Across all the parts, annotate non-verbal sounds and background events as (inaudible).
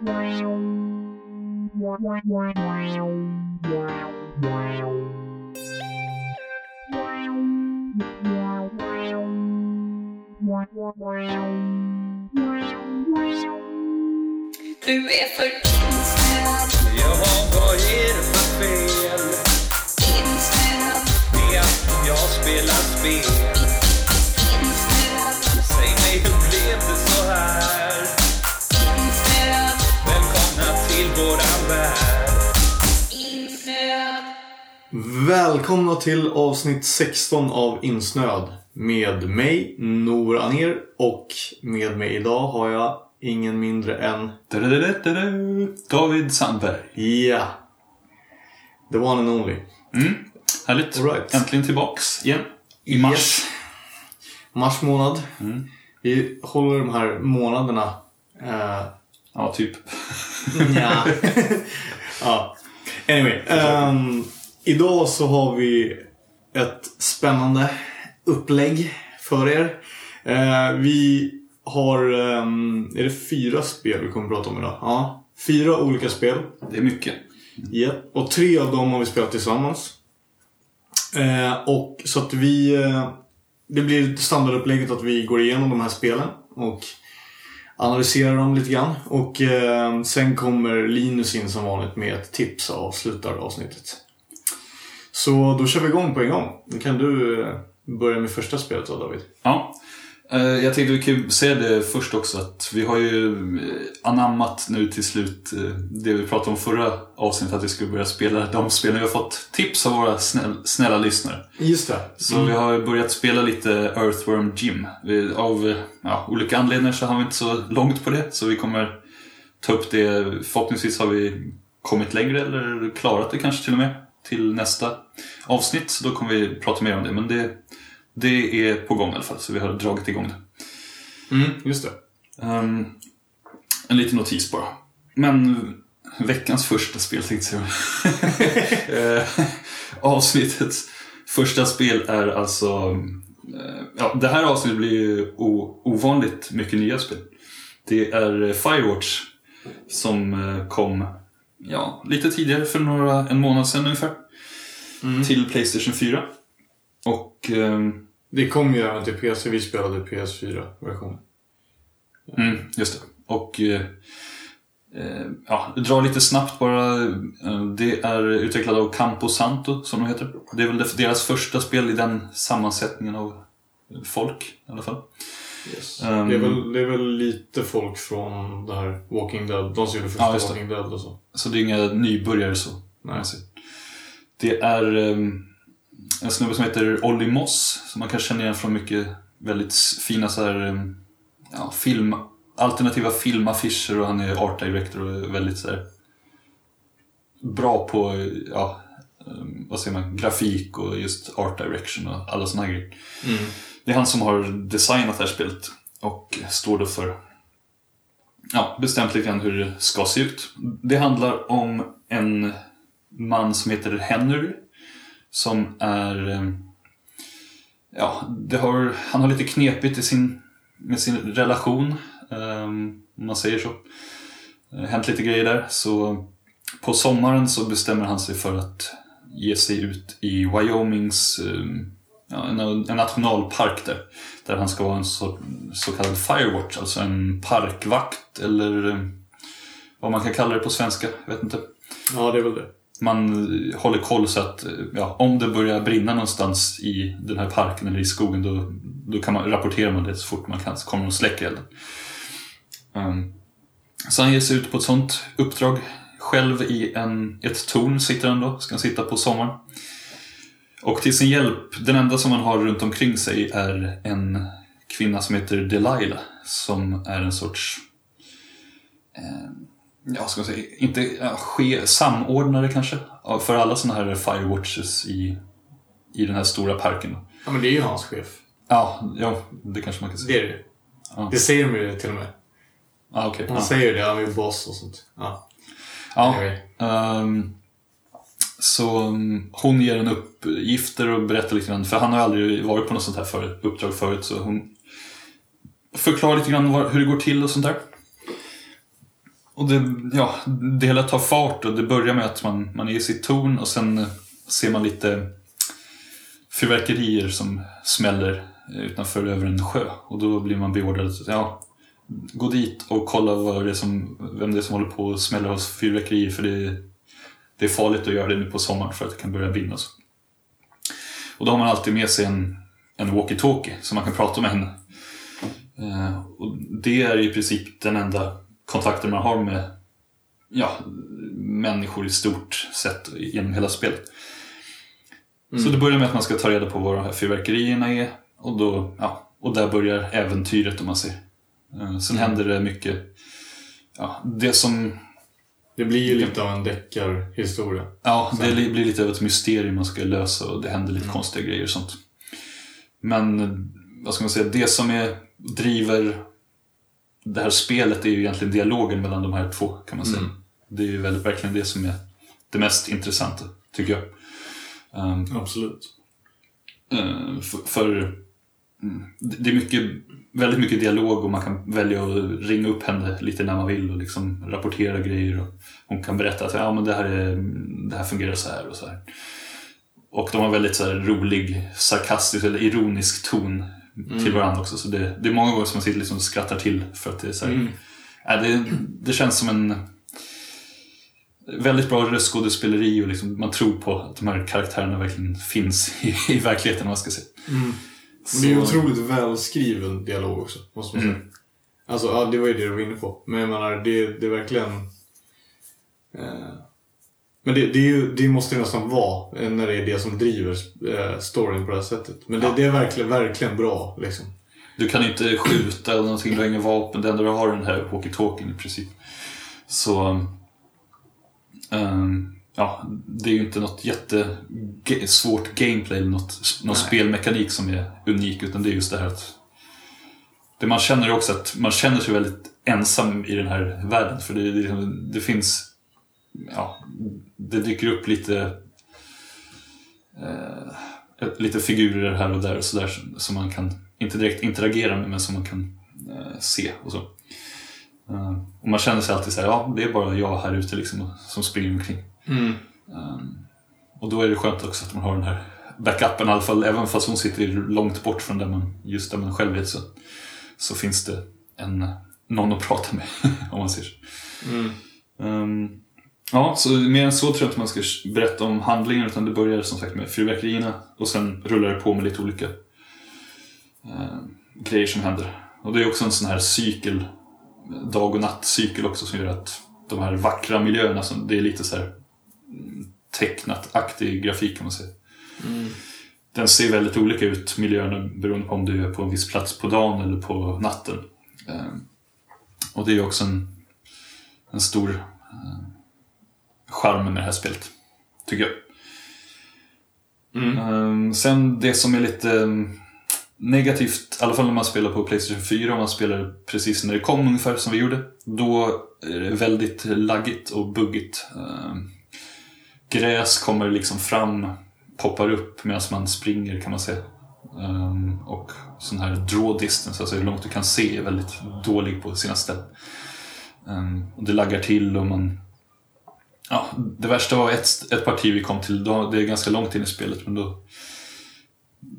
Du är för insnöad, Jaha, vad är det för fel insnöad, med att jag spelar spel? insnöad, Säg mig, hur blev det så här? Våran värld. insnöad. Välkomna till avsnitt 16 av Insnöd. Med mig, Nor Aner. Och med mig idag har jag ingen mindre än... David Sandberg. Ja! The one and only. Mm. Härligt. All right. Äntligen tillbaks igen. I mars. Yes. Mars månad. Vi håller de här månaderna... Eh, Ja, typ. Ja. (laughs) ja. Anyway. ehm, idag så har vi ett spännande upplägg för er. Eh, vi har... ehm, är det fyra spel vi kommer att prata om idag? Ja. Fyra olika spel. Det är mycket. Ja, och tre av dem har vi spelat tillsammans. Eh, och så att vi... Eh, det blir standardupplägget att vi går igenom de här spelen och analyserar dem lite grann. Och eh, sen kommer Linus in som vanligt med ett tips och avslutar avsnittet. Så då kör vi igång på en gång. Då kan du eh, börja med första spelet då David. Ja. Eh, Jag tänkte vi kan säga det först också att vi har ju eh, anammat nu till slut eh, det vi pratade om förra avsnittet att vi skulle börja spela de spelen vi har fått tips av våra snäll, snälla lyssnare. Just det. Så vi har börjat spela lite Earthworm Jim. Av ja, olika anledningar så har vi inte så långt på det. Så vi kommer ta upp det. Förhoppningsvis har vi kommit längre eller klarat det kanske till och med. Till nästa avsnitt. Så då kommer vi prata mer om det. Men det, det är på gång i alla fall. Så vi har dragit igång det. Mm, just det. Ehm, en liten notis bara. Men veckans första spel tänkte jag. (laughs) Eh, Avsnittets första spel är alltså... eh, Ja, det här avsnittet blir ju ovanligt mycket nya spel. Det är Firewatch som eh, kom ja, lite tidigare, för några, en månad sedan ungefär. Till Playstation 4. Och ehm, Det kom ju även till PC. Vi spelade PS4-versionen. Mm, just det. Och eh, eh, ja, dra lite snabbt bara. Eh, Det är utvecklat av Campo Santo, som de heter. Det är väl deras första spel i den sammansättningen av folk, i alla fall. Yes. Ehm. det, är väl, det är väl lite folk från det här Walking Dead. De som gjorde första Ja. Walking Dead och så. Så det är inga nybörjare så. Nej. Det är eh, en snubbe som heter Olly Moss, som man kan känna igen från mycket väldigt fina så här, eh, ja, film, alternativa filmaffischer och han är art director och väldigt så här, bra på ja, eh, vad säger man, grafik och just art direction och alla såna här grejer. Det är han som har designat det här spelet och står då för ja, bestämt lite grann hur det ska se ut. Det handlar om en man som heter Henry som är eh, ja, det har, han har lite knepigt i sin, med sin relation eh, om man säger så. Det har hänt lite grejer där så på sommaren så bestämmer han sig för att ge sig ut i Wyomings eh, ja, en, en nationalpark där. Där han ska vara en så, så kallad firewatch, alltså en parkvakt eller vad man kan kalla det på svenska, jag vet inte. Ja, det är väl det. Man håller koll så att ja, om det börjar brinna någonstans i den här parken eller i skogen då, då kan man, rapporterar man det så fort man kan så kommer de och släcker elden. Um, så han ger sig ut på ett sånt uppdrag. Själv i en, ett torn sitter han då, ska han sitta på sommaren. Och till sin hjälp, den enda som han har runt omkring sig är en kvinna som heter Delilah. Som är en sorts, eh, ja ska säga, inte ja, ske, samordnare kanske. För alla sådana här firewatches i, i den här stora parken. Ja, men det är ju hans chef. Ja, ja, det kanske man kan säga. Det är det Ja. Det säger de ju till och med. Ah, okej. Han ja. säger det, han är boss och sånt. Ja. Ja, ehm, så mm, hon ger en uppgifter och berättar lite grann, för han har aldrig varit på något sånt här för, uppdrag förut, så hon förklarar lite grann var, hur det går till och sånt där. Och det, ja, det hela tar fart och det börjar med att man, man är i sitt torn och sen eh, ser man lite fyrverkerier som smäller eh, utanför över en sjö. Och då blir man beordrad att ja, gå dit och kolla vad det är som, vem det är som håller på och smäller hos fyrverkerier för det, det är farligt att göra det nu på sommaren för att det kan börja brinna. och då har man alltid med sig en, en walkie-talkie så man kan prata med henne. Eh, och det är i princip den enda kontakten man har med ja, människor i stort sett genom hela spelet. Så det börjar med att man ska ta reda på vad de här fyrverkerierna är och, då, ja, och där börjar äventyret om man säger. Eh, Sen händer det mycket, ja, det som, Det blir ju lite av en deckarhistoria. ja, det li- blir lite av ett mysterium man ska lösa och det händer lite konstiga grejer och sånt. Men, vad ska man säga, det som är, driver det här spelet är ju egentligen dialogen mellan de här två kan man säga. Det är ju väldigt, verkligen det som är det mest intressanta, tycker jag. Um, Absolut. Eh, för, för mm, det är mycket, väldigt mycket dialog och man kan välja att ringa upp henne lite när man vill och liksom rapportera grejer. Och hon kan berätta att ja, men det, här är, det här fungerar så här och så här. Och de har väldigt så rolig, sarkastisk eller ironisk ton till varandra också. Så det, det är många gånger som man sitter liksom och skrattar till för att det är så här, Mm. ja, det, det känns som en väldigt bra röstskådespeleri och liksom man tror på att de här karaktärerna verkligen finns (laughs) i, i verkligheten om man ska säga. Men Det är ju otroligt välskriven dialog också, måste man säga. Mm. Alltså, ja, det var ju det du var inne på. Men jag menar, det, det är verkligen... Eh, men det, det, är ju, det måste ju nästan vara när det är det som driver eh, storyn på det här sättet. Men det, Ja. det är verkligen, verkligen bra, liksom. Du kan inte skjuta eller någonting, du har inga vapen. Det enda du har är den här walkie-talkien i princip. Så... ehm, ja, det är ju inte något jättesvårt gameplay eller något, någon Nej. spelmekanik som är unik. Utan det är just det här att... Det man känner också att man känner sig väldigt ensam i den här världen. För det, det, liksom- det finns... Ja, det dyker upp lite... Eh, lite figurer här och där och sådär som man kan, inte direkt interagera med, men som man kan eh, se och så. Eh, och man känner sig alltid så här, ja det är bara jag här ute liksom som springer omkring. Eh, och då är det skönt också att man har den här backupen i alla fall, även fast hon sitter långt bort från där man, just där man själv är så, så finns det en, någon att prata med, (laughs) om man säger så. Ehm, ja, så mer än så tror jag inte man ska berätta om handlingen utan det börjar som sagt med fyrverkerierna och sen rullar det på med lite olika eh, grejer som händer. Och det är också en sån här cykel, dag och nattcykel också som gör att de här vackra miljöerna, som, det är lite så här mm, tecknat-aktig grafik kan man säga. Den ser väldigt olika ut, miljöerna, beroende på om du är på en viss plats på dagen eller på natten. Eh, och det är också en, en stor eh, charm med det här spelet, tycker jag. Ehm, sen det som är lite ehm, negativt, i alla fall när man spelar på Playstation 4, om man spelar precis när det kom ungefär som vi gjorde, då är det väldigt laggigt och buggigt. Ehm, gräs kommer liksom fram, poppar upp medan man springer kan man säga. Ehm, och sån här draw distance, alltså hur långt du kan se, är väldigt dålig på sina ställen. Och det laggar till och man Ja, det värsta var ett, ett parti vi kom till, då, det är ganska långt in i spelet, men då,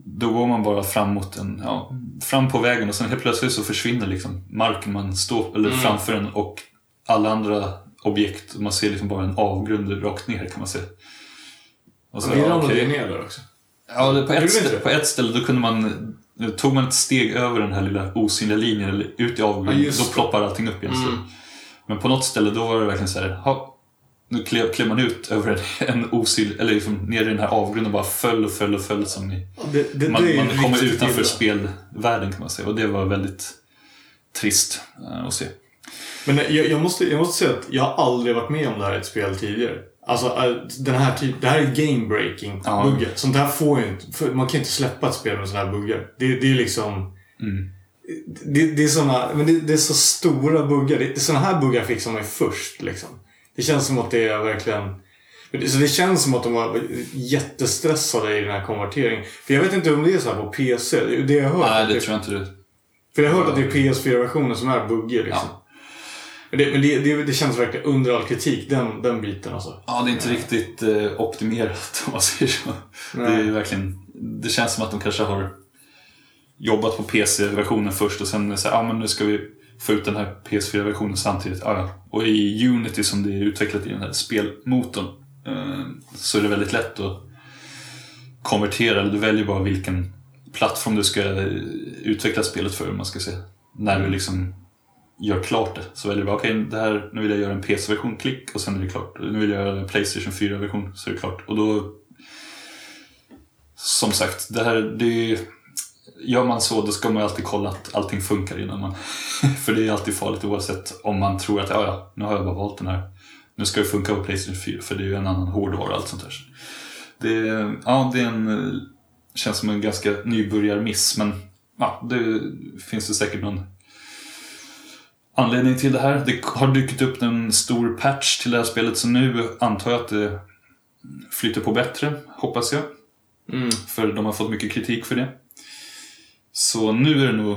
då går man bara fram mot en, ja, fram på vägen och sen helt plötsligt så försvinner liksom marken man står eller framför en och alla andra objekt, man ser liksom bara en avgrund rakt ner kan man säga. Och så, okej. ju ner där också. Ja, det, på, ett ställe, på ett ställe då kunde man, tog man ett steg över den här lilla osynliga linjen eller ut i Ja, avgrunden, just då ploppar allting upp igen. Mm. Men på något ställe då var det verkligen så här, ha, nu klev, klev man ut över en, osynlig, eller liksom ner i den här avgrunden och bara föll och föll och föll som i, Det, det, man, det man kommer utanför spelvärlden kan man säga. Och det var väldigt trist eh, att se. Men jag, jag, måste, jag måste säga att jag har aldrig varit med om det här i ett spel tidigare. Alltså, äh, den här typ, det här är game breaking Ja. buggar. Sånt här får ju inte... Man kan inte släppa ett spel med såna här buggar. Det, det är liksom... Mm. Det, det är såna, men det, det är så stora buggar. Det, såna här buggar fixar man ju först liksom. Det känns som att det är verkligen... Så det känns som att de var jättestressade i den här konverteringen. För jag vet inte om det är så här på PC. Det jag hört. Nej, det tror jag inte det För jag har hört att det är PS4-versionen som är buggig liksom. Ja. Men det, men det, det, det känns verkligen under all kritik, den, den biten alltså. Ja, det är inte riktigt eh, optimerat om man säger så. Det, är verkligen, det känns som att de kanske har jobbat på PC-versionen först och sen så här, ja men nu ska vi få ut den här PS4-versionen samtidigt. Ah, ja. Och i Unity som det är utvecklat i den här spelmotorn eh, så är det väldigt lätt att konvertera. Du väljer bara vilken plattform du ska eh, utveckla spelet för, om man ska säga. När du liksom gör klart det. Så väljer du bara, okej, det här, nu vill jag göra en PC-version, klick, och sen är det klart. Nu vill jag göra en Playstation 4-version, så är det klart. Och då... Som sagt, det här, det... Gör man så, då ska man alltid kolla att allting funkar innan man... (laughs) För det är alltid farligt oavsett om man tror att, ja, ja, nu har jag bara valt den här. Nu ska det funka på Playstation 4, för det är ju en annan hårdvara och allt sånt där. Det, ja, det är en... eh, Känns som en ganska nybörjarmiss, men ja, det finns det säkert någon anledning till det här. Det har dykt upp en stor patch till det här spelet så nu antar jag att det flyter på bättre, hoppas jag. Mm. För de har fått mycket kritik för det. Så nu är det nog...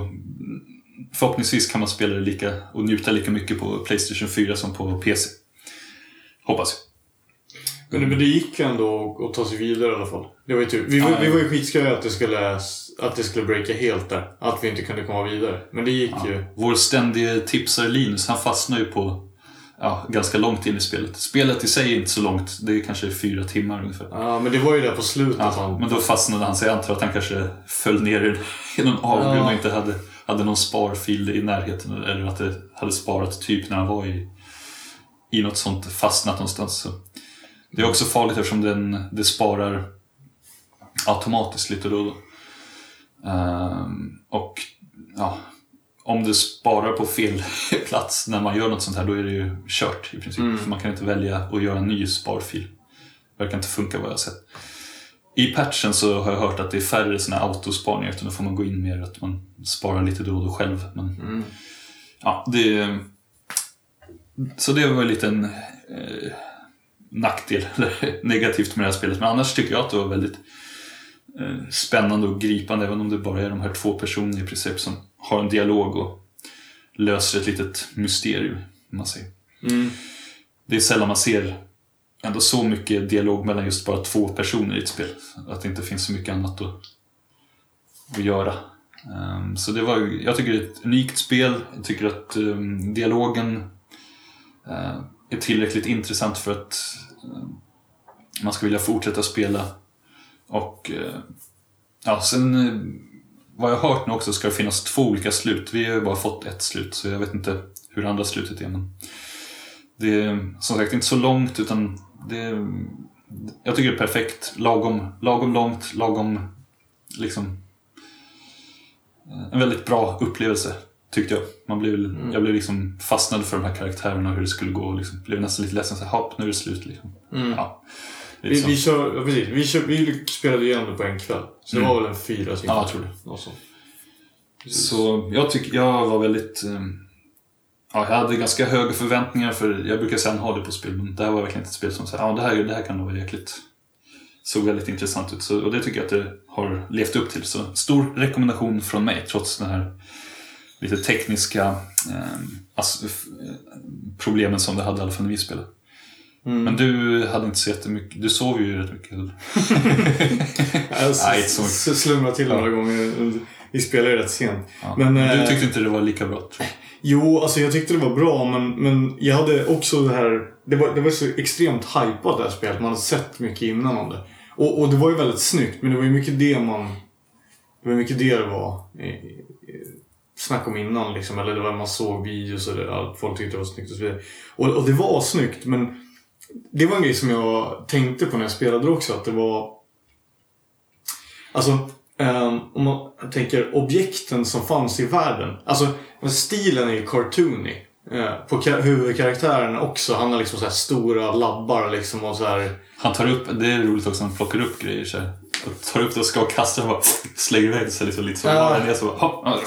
Förhoppningsvis kan man spela det lika och njuta lika mycket på Playstation 4 som på PC. Hoppas jag. Men, men det gick ändå att ta sig vidare i alla fall. Det var ju tur. Vi, var- Ja, vi ja. var ju skitskojiga att det skulle, att det skulle breaka helt där. Att vi inte kunde komma vidare. Men det gick ju. Vår ständige tipsare Linus, han fastnar ju på ja, ganska långt in i spelet. Spelet i sig är inte så långt, det är kanske fyra timmar ungefär. Ja, men det var ju där på slutet. Ja, han, men då fastnade han, så jag antar att han kanske föll ner i- någon avgrund Ja. och inte hade, hade någon sparfil i närheten. Eller att det hade sparat typ när han var i, i något sånt fastnat någonstans. Så. Det är också farligt eftersom den, det sparar automatiskt lite då och då. Ehm, och ja, om du sparar på fel (laughs) plats när man gör något sånt här då är det ju kört i princip. För man kan inte välja att göra en ny sparfil. Det verkar inte funka vad jag har sett. I patchen så har jag hört att det är färre såna här autospaningar utan då får man gå in mer att man sparar lite då och då själv. Men, ja, det, så det var en liten eh, nackdel, (laughs) eller negativt med det här spelet. Men annars tycker jag att det var väldigt eh, spännande och gripande även om det bara är de här två personerna i princip som har en dialog och löser ett litet mysterium. Man säger. Mm. Det är sällan man ser ändå så mycket dialog mellan just bara två personer i ett spel. Att det inte finns så mycket annat att, att göra. Ehm, så det var, jag tycker det är ett unikt spel. Jag tycker att ehm, dialogen eh, är tillräckligt intressant för att eh, man ska vilja fortsätta spela. Och eh, ja, sen vad jag har hört nu också ska det finnas två olika slut. Vi har ju bara fått ett slut så jag vet inte hur andra slutet är. Men det är som sagt inte så långt utan det är, jag tycker det är perfekt. Lagom, lagom långt, lagom liksom en väldigt bra upplevelse tyckte jag. Man blev, Jag blev liksom fastnad för de här karaktärerna och hur det skulle gå. Liksom, blev nästan lite ledsen. Så här, hopp, nu är det slut. Liksom. Ja, lite Vi, vi, kör, precis. Vi, kör, vi spelade ju ändå på en kväll. Så det Mm. var väl en fyra timmar. Ja, jag tror det. Sånt. Så jag tycker jag var väldigt... ehm, Ja, jag hade ganska höga förväntningar för jag brukar sällan ha det på spel men det här var verkligen ett spel som sa ja det här, det här kan nog vara jäkligt... Såg väldigt intressant ut så, och det tycker jag att det har levt upp till. Så stor rekommendation från mig trots den här lite tekniska eh, problemen som det hade i alla fall när vi spelade. Men du hade inte så jättemycket, du sov ju rätt mycket. (laughs) Jag Nej, så mycket. slumrade till några gånger. Vi spelade ju rätt sent. Ja. Men, Men, du eh, tyckte inte det var lika bra. Jo, alltså jag tyckte det var bra men, men jag hade också det här... Det var, det var så extremt hypat det här spelet. Man hade sett mycket innan om det. Och, och det var ju väldigt snyggt men det var ju mycket det man... Det var mycket det det var snack om innan liksom. Eller det var man såg videos och det, att folk tyckte det var snyggt och så vidare. Och, och det var snyggt men det var en grej som jag tänkte på när jag spelade också. Att det var... Alltså, ehm, om man tänker objekten som fanns i världen. Alltså, stilen är ju cartoony. Eh, på ka- huvudkaraktären också. Han har liksom så här stora labbar liksom och så här. Han tar upp, det är roligt också, han plockar upp grejer så här. Och tar upp det och ska kasta och bara slänger iväg så liksom lite så. Ja. Ner så bara, Ja,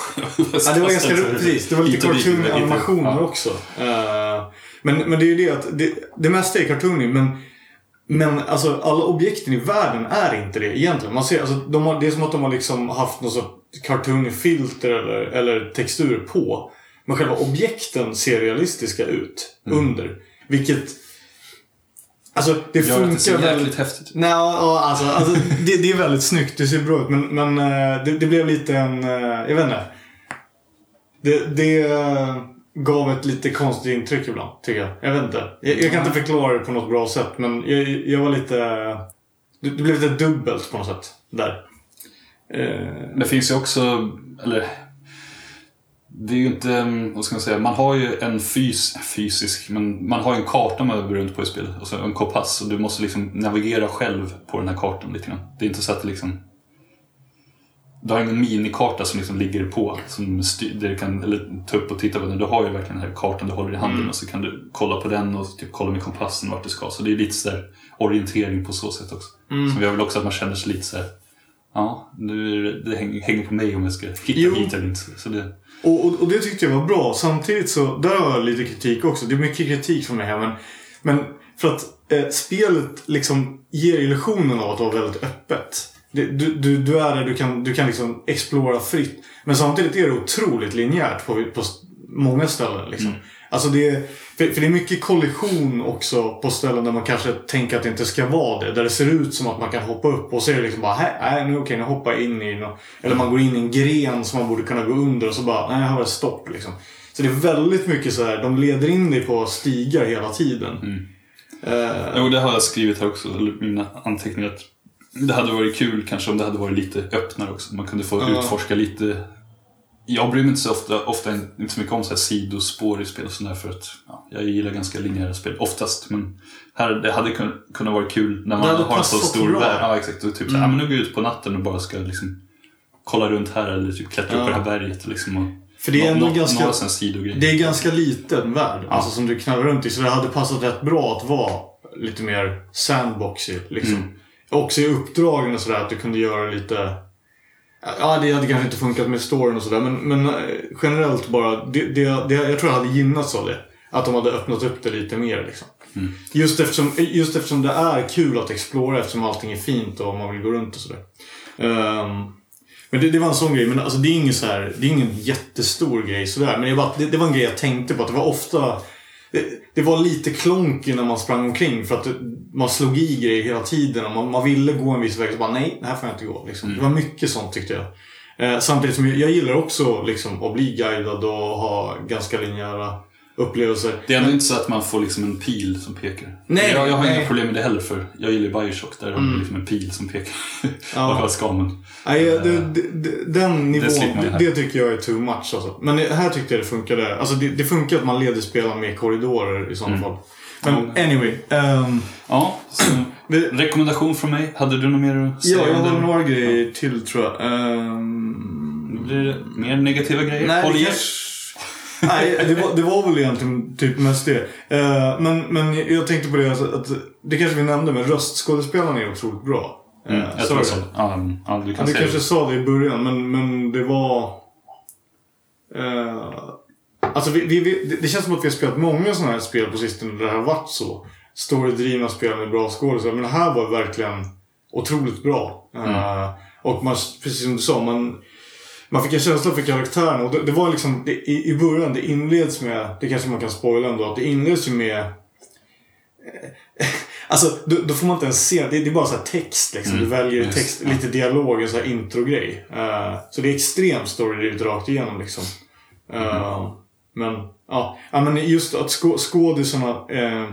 det var ganska roligt. Precis. Det var lite Hit och dit, cartoony hit och- animationer ja. också. Eh, men, men det är ju det att det, det mesta är cartoony men men alltså alla objekten i världen är inte det egentligen. Man ser, alltså, de har, det är som att de har liksom haft något sorts cartoony filter eller, eller textur på. Men själva objekten ser realistiska ut under. Vilket... Alltså det Gör att det ser funkar jäkligt väldigt... häftigt ut. Nej, ja, alltså, alltså det, det är väldigt snyggt. Det ser bra ut. Men, men eh, det, det blev lite en... eh, Jag vet inte. Det, det eh, gav ett lite konstigt intryck ibland, tycker jag. Jag vet inte. Jag, jag kan inte förklara det på något bra sätt, men jag, jag var lite... Det, det blev lite dubbelt på något sätt. Där. Eh, Det finns ju också, eller det är ju inte, vad ska man säga, man har ju en fys, fysisk, men man har ju en karta man över runt på i spelet. Alltså en kompass och du måste liksom navigera själv på den här kartan lite grann. Det är inte så att det liksom du har ingen minikarta som liksom ligger på, som styr, där du kan eller, ta upp och titta på den. Du har ju verkligen den här kartan du håller i handen och så kan du kolla på den och typ kolla med kompassen vart du ska. Så det är lite så där orientering på så sätt också. Så vi har väl också att man känner sig lite så här, ja, nu det, det hänger, hänger på mig om jag ska hitta Jo. hit eller inte. Så det, Och, och, och det tyckte jag var bra. Samtidigt så, där har jag lite kritik också. Det är mycket kritik från mig här. Men, men för att eh, spelet liksom ger illusionen av att vara väldigt öppet. Du, du, du är där, du kan, du kan liksom explora fritt. Men samtidigt är det otroligt linjärt på, på många ställen. Liksom. Alltså det, är- för, för det är mycket kollision också på ställen där man kanske tänker att det inte ska vara det. Där det ser ut som att man kan hoppa upp och så är det liksom bara, "Hä, nej nu okej, nu hoppar jag in i nå Eller man går in i en gren som man borde kunna gå under och så bara, nej här var det stopp liksom. Så det är väldigt mycket så här, de leder in dig på stigar hela tiden. Eh, Jo, det har jag skrivit här också, mina anteckningar. Det hade varit kul kanske om det hade varit lite öppnare också. Man kunde få Ja. utforska lite. Jag bryr mig inte så ofta, ofta inte så mycket om så här sidospår i spel och sådär för att ja, jag gillar ganska linjära spel oftast. Men här, det hade kun- kunnat vara kul när man har en så stor värld. Ja, exakt. Och typ så här, ja, men nu går jag ut på natten och bara ska liksom kolla runt här eller typ klättra upp på det här berget. Liksom, och För det är ändå ganska- Några. Det är ganska liten värld alltså, som du knallar runt i. Så det hade passat rätt bra att vara lite mer sandboxy. Liksom. Mm. Också i uppdragen och sådär att du kunde göra lite... Ja, det hade kanske inte funkat med storyn och sådär. Men, men eh, generellt bara. Det, det, det, jag tror jag hade gynnats av det. Att de hade öppnat upp det lite mer. Liksom. Mm. Just, eftersom, just eftersom det är kul att explora eftersom allting är fint och man vill gå runt och sådär. Ehm, men det, det var en sån grej. Men alltså, det, är ingen så här, det är ingen jättestor grej sådär. Men det, var, det, det var en grej jag tänkte på. Att det var ofta... Det, det var lite klonky när man sprang omkring för att man slog i grejer hela tiden. Och man, man ville gå en viss väg så bara nej, det här får jag inte gå. Liksom. Det var mycket sånt tyckte jag. Eh, samtidigt som jag, jag gillar också liksom, att bli guidad och ha ganska linjära upplevelser. Det är ändå inte så att man får liksom en pil som pekar. Nej, jag, jag har nej. Mm. inga problem med det heller för jag gillar Bioshock. Där har man liksom en pil som pekar. (laughs) Ja. Vart jag ska men. Nej, det, det, det, den nivån, det, det tycker jag är too much. Alltså. Men här tyckte jag det funkade. Alltså det, det funkar att man leder spelaren med korridorer i sådana fall. Men anyway. ehm, Ja, rekommendation från mig. Hade du något mer att säga? ja, jag har några grejer till tror jag. Ehm, Blir det mer negativa grejer? Nej, Håll det i Nej, det var, det var väl egentligen typ mest det. Eh, men, men jag tänkte på det, alltså, att det kanske vi nämnde, men röstskådespelarna är otroligt bra. Mm, Eh, jag tror du så. det? Ja, ja, du Ja, kan du säga kanske det. sa det i början, men, men det var... Eh, alltså vi, vi, det- känns som att vi har spelat många sådana här spel på sistone där det har varit så. Storydrivna spel med bra skådespelare. Men det här var verkligen otroligt bra. Eh, och man, precis som du sa, man, man fick en känsla för karaktärerna. Och det, det var liksom, det, i, i början, det inleds med, det kanske man kan spoila ändå, att det inleds ju med (laughs) Alltså, då, då får man inte ens se. Det, det är bara så text liksom. Du väljer just, text, lite dialog, en så här introgrej. Uh, så det är extremt storydrivet rakt igenom liksom. Uh, Men, ja. ja. Men just att skå, skådisarna, eh,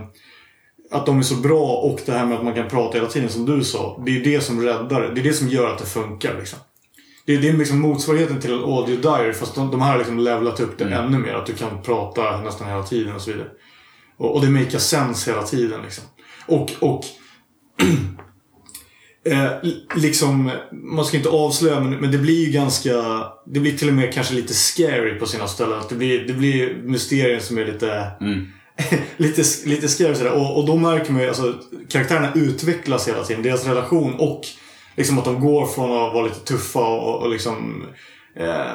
att de är så bra och det här med att man kan prata hela tiden som du sa. Det är det som räddar det. Det är det som gör att det funkar liksom. Det, det är liksom motsvarigheten till en audio diary fast de, de här har liksom levlat upp det ännu mer. Att du kan prata nästan hela tiden och så vidare. Och, och det makar sense hela tiden liksom. Och, och (clears throat) eh, li- liksom, man ska inte avslöja men, men det blir ju ganska, det blir till och med kanske lite scary på sina ställen. Att det blir, det blir mysterier som är lite, Mm. (laughs) lite, lite scary sådär. Och, och då märker man ju, alltså karaktärerna utvecklas hela tiden. Deras relation och liksom att de går från att vara lite tuffa och, och liksom eh,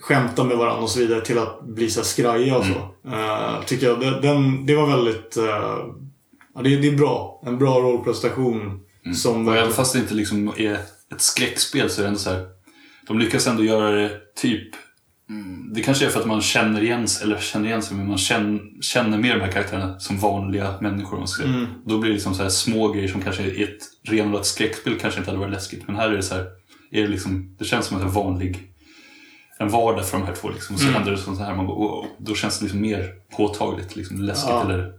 skämta med varandra och så vidare till att bli så här skraja och så. Eh, tycker jag. Det, den, det var väldigt... eh, ja, det, det är bra. En bra rollprestation. Som... Och även fast det inte liksom är ett skräckspel så är det ändå så här. De lyckas ändå göra det typ Det kanske är för att man känner igen sig, eller känner igen sig, men man känner, känner mer de här karaktärerna som vanliga människor. man ska. Mm. Då blir det liksom så här små grejer som kanske i ett renodlat skräckspel kanske inte hade varit läskigt. Men här är det så här, är det, liksom, det känns som en vanlig en vardag för de här två. Liksom. Och så Mm. händer det sånt här, man bara, wow. då känns det liksom mer påtagligt, liksom läskigt Ja. eller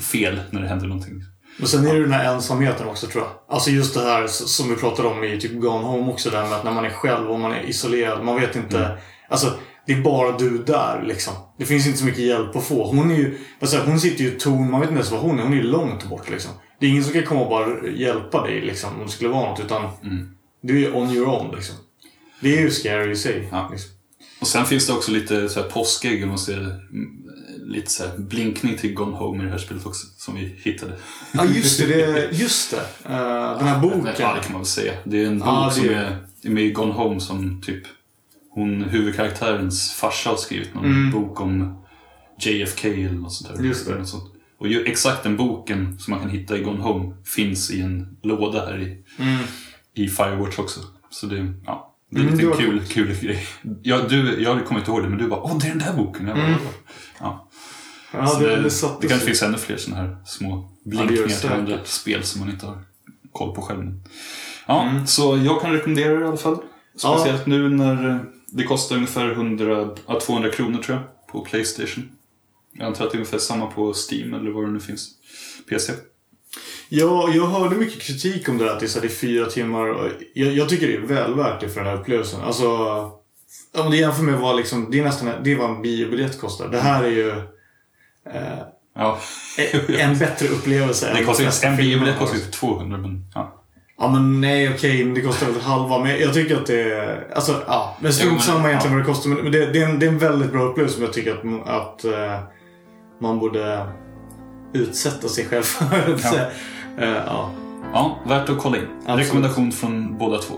fel när det händer någonting. Men sen är det den här ensamheten också tror jag. Alltså just det här som vi pratade om i typ Gone Home också. Där med att när man är själv och man är isolerad. Man vet inte. Alltså det är bara du där liksom. Det finns inte så mycket hjälp att få. Hon är ju, jag, hon sitter ju torn. Man vet inte ens vad hon är. Hon är ju långt bort liksom. Det är ingen som kan komma och bara hjälpa dig liksom. Om det skulle vara något. Utan du är on your own liksom. Det är ju scary i sig. Ja. Liksom. Och sen finns det också lite så här påskägg, om man ser. Mm, lite så här blinkning till Gone Home i det här spelet också, som vi hittade. Ja just det. det just det. Eh, den här boken. Ja, det kan man väl säga. Det är en bok det som är- är, med i Gone Home som typ hon, huvudkaraktärens farsa har skrivit någon bok om JFK eller något sånt där. Mm. Just det. Sånt. Och ju, exakt den boken som man kan hitta i Gone Home finns i en låda här i, Mm. i Firewatch också. Så det, ja, det är Mm, lite var kul, kul grej. Ja, du, jag kommer inte ihåg det, men du bara åh, det är den där boken. Jag bara, Mm. Ja. Ja, Så det, det, det, det, kanske finns ännu fler sådana här små blinkningar till andra spel som man inte har koll på själv. Ja, Mm. så jag kan rekommendera det i alla fall. Speciellt nu när eh, det kostar ungefär 100, ja, 200 kronor tror jag på Playstation. Jag antar att det är ungefär samma på Steam eller vad det nu finns. PC. Ja, jag hörde mycket kritik om det där att det är, fyra timmar. Jag, jag tycker det är väl värt det för den här upplevelsen. Alltså, om det jämför med vad liksom, det är nästan det är vad en biobiljett kostar. Det här är ju eh, Ja, en bättre upplevelse det kostar en biobiljett kostar ju 200 men ja. Ja men nej okej, det kostar väl halva. Men jag tycker att det. Alltså ja, men strunt samma egentligen ja. vad det kostar. Men det, det, är en, det är en väldigt bra upplevelse som jag tycker att, att eh, man borde utsätta sig själv för. Ja. (laughs) Eh, ja. ja, värt att kolla in. Absolut. Rekommendation från båda två.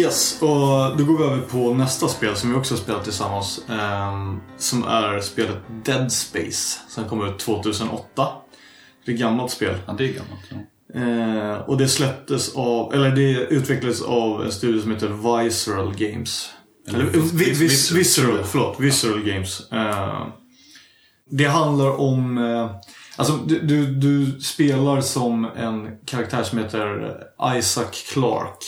Yes, och då går vi över på nästa spel som vi också har spelat tillsammans. ehm, som är spelet Dead Space. Som kom ut 2008. Det är ett gammalt spel. Ja, det är gammalt. Ja. Eh, och det släpptes av, eller det utvecklades av en studio som heter Visceral Games. Eller Eller, vis- vi, vis- vis, visceral. förlåt. Visceral Games. Eh, det handlar om... Eh, alltså, du, du, du spelar som en karaktär som heter Isaac Clarke.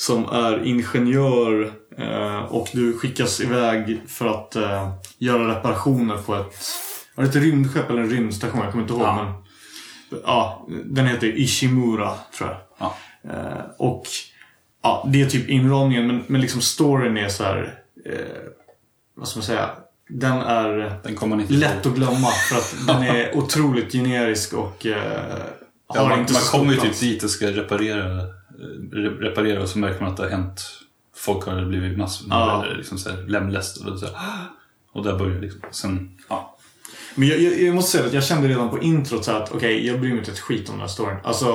Som är ingenjör eh, och du skickas iväg för att eh, göra reparationer på ett... Ett rymdskepp eller en rymdstation? Jag kommer inte ihåg. Ja. Men, ja, den heter Ishimura, tror jag. Ja. Eh, och ja, det är typ inramningen, men, men liksom storyn är så här. Eh, vad ska man säga? Den är Den lätt att glömma för att den är otroligt generisk och eh, har Ja, man, inte man kommer ju typ dit och ska reparera, re- reparera och så märker man att det har hänt. Folk har blivit massor Ja. eller liksom så här lemlästade och så här. Och där börjar liksom. Sen, ja. Men jag, jag, jag måste säga att jag kände redan på introt så att okej, jag bryr mig inte ett skit om den här storyn. Alltså,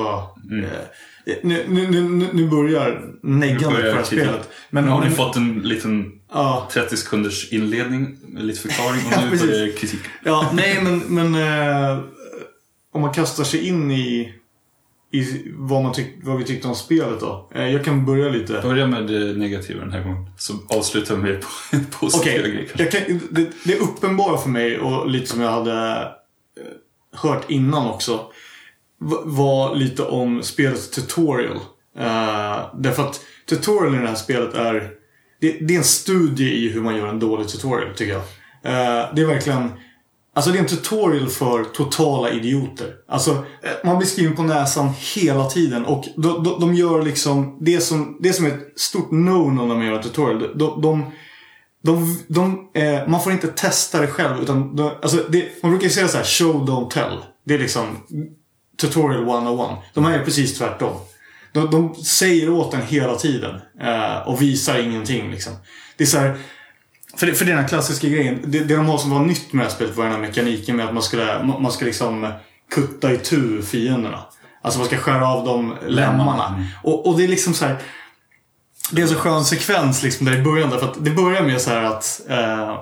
eh, nu, nu, nu, nu börjar neggandet på det här spelet. Men, nu har ni fått en liten Ja. 30 sekunders inledning lite förklaring och (laughs) Ja, nu precis. börjar kritik. Ja, nej men, men eh, om man kastar sig in i, i vad, man tyck, vad vi tyckte om spelet då. Eh, jag kan börja lite. Börja med det negativa den här gången. Så avslutar vi med på positiva Okej, grejer. jag kan, det, det är uppenbara för mig och lite som jag hade eh, hört innan också. Var lite om spelets tutorial. Uh, därför att tutorial i det här spelet är det, det är en studie i hur man gör en dålig tutorial tycker jag. Eh, det är verkligen Alltså det är en tutorial för totala idioter. Alltså eh, man blir skriven på näsan hela tiden och de, de, de gör liksom det som, det som är ett stort no-no när man gör en tutorial. De, de, de, de, eh, man får inte testa det själv. Utan de, alltså det, man brukar säga så här: show don't tell. Det är liksom tutorial 101. De här är precis tvärtom. De, de säger åt en hela tiden. Eh, och visar ingenting liksom. Det är så här, för för den här klassiska grejen. Det, det de har som var nytt med det här spelet var den här mekaniken med att man skulle, man ska liksom kutta i tu fienderna. Alltså man ska skära av dem lemmarna. Och, och det är liksom så här. Det är en så skön sekvens liksom där i början. Därför att det börjar med så här att... Eh,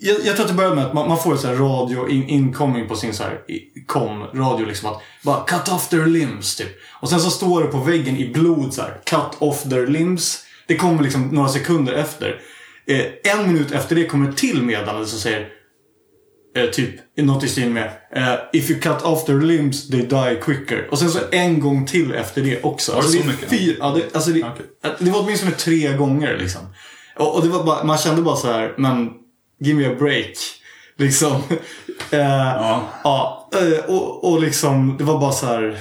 jag, jag tror att det börjar med att man, man får så här radio in, incoming på sin så här i- com-radio liksom att bara cut off their limbs typ. Och sen så står det på väggen i blod så här cut off their limbs. Det kommer liksom några sekunder efter. Eh, en minut efter det kommer ett till meddelande som säger eh, typ något i stil med eh, If you cut off their limbs they die quicker. Och sen så en gång till efter det också. Var det Alltså, så är mycket? Fyr, ja, det, alltså det, Okej. det var åtminstone tre gånger liksom. Och, och det var bara, man kände bara så här, men give me a break. (laughs) Liksom. eh, Ja. ja, eh, och, och liksom, det var bara så här.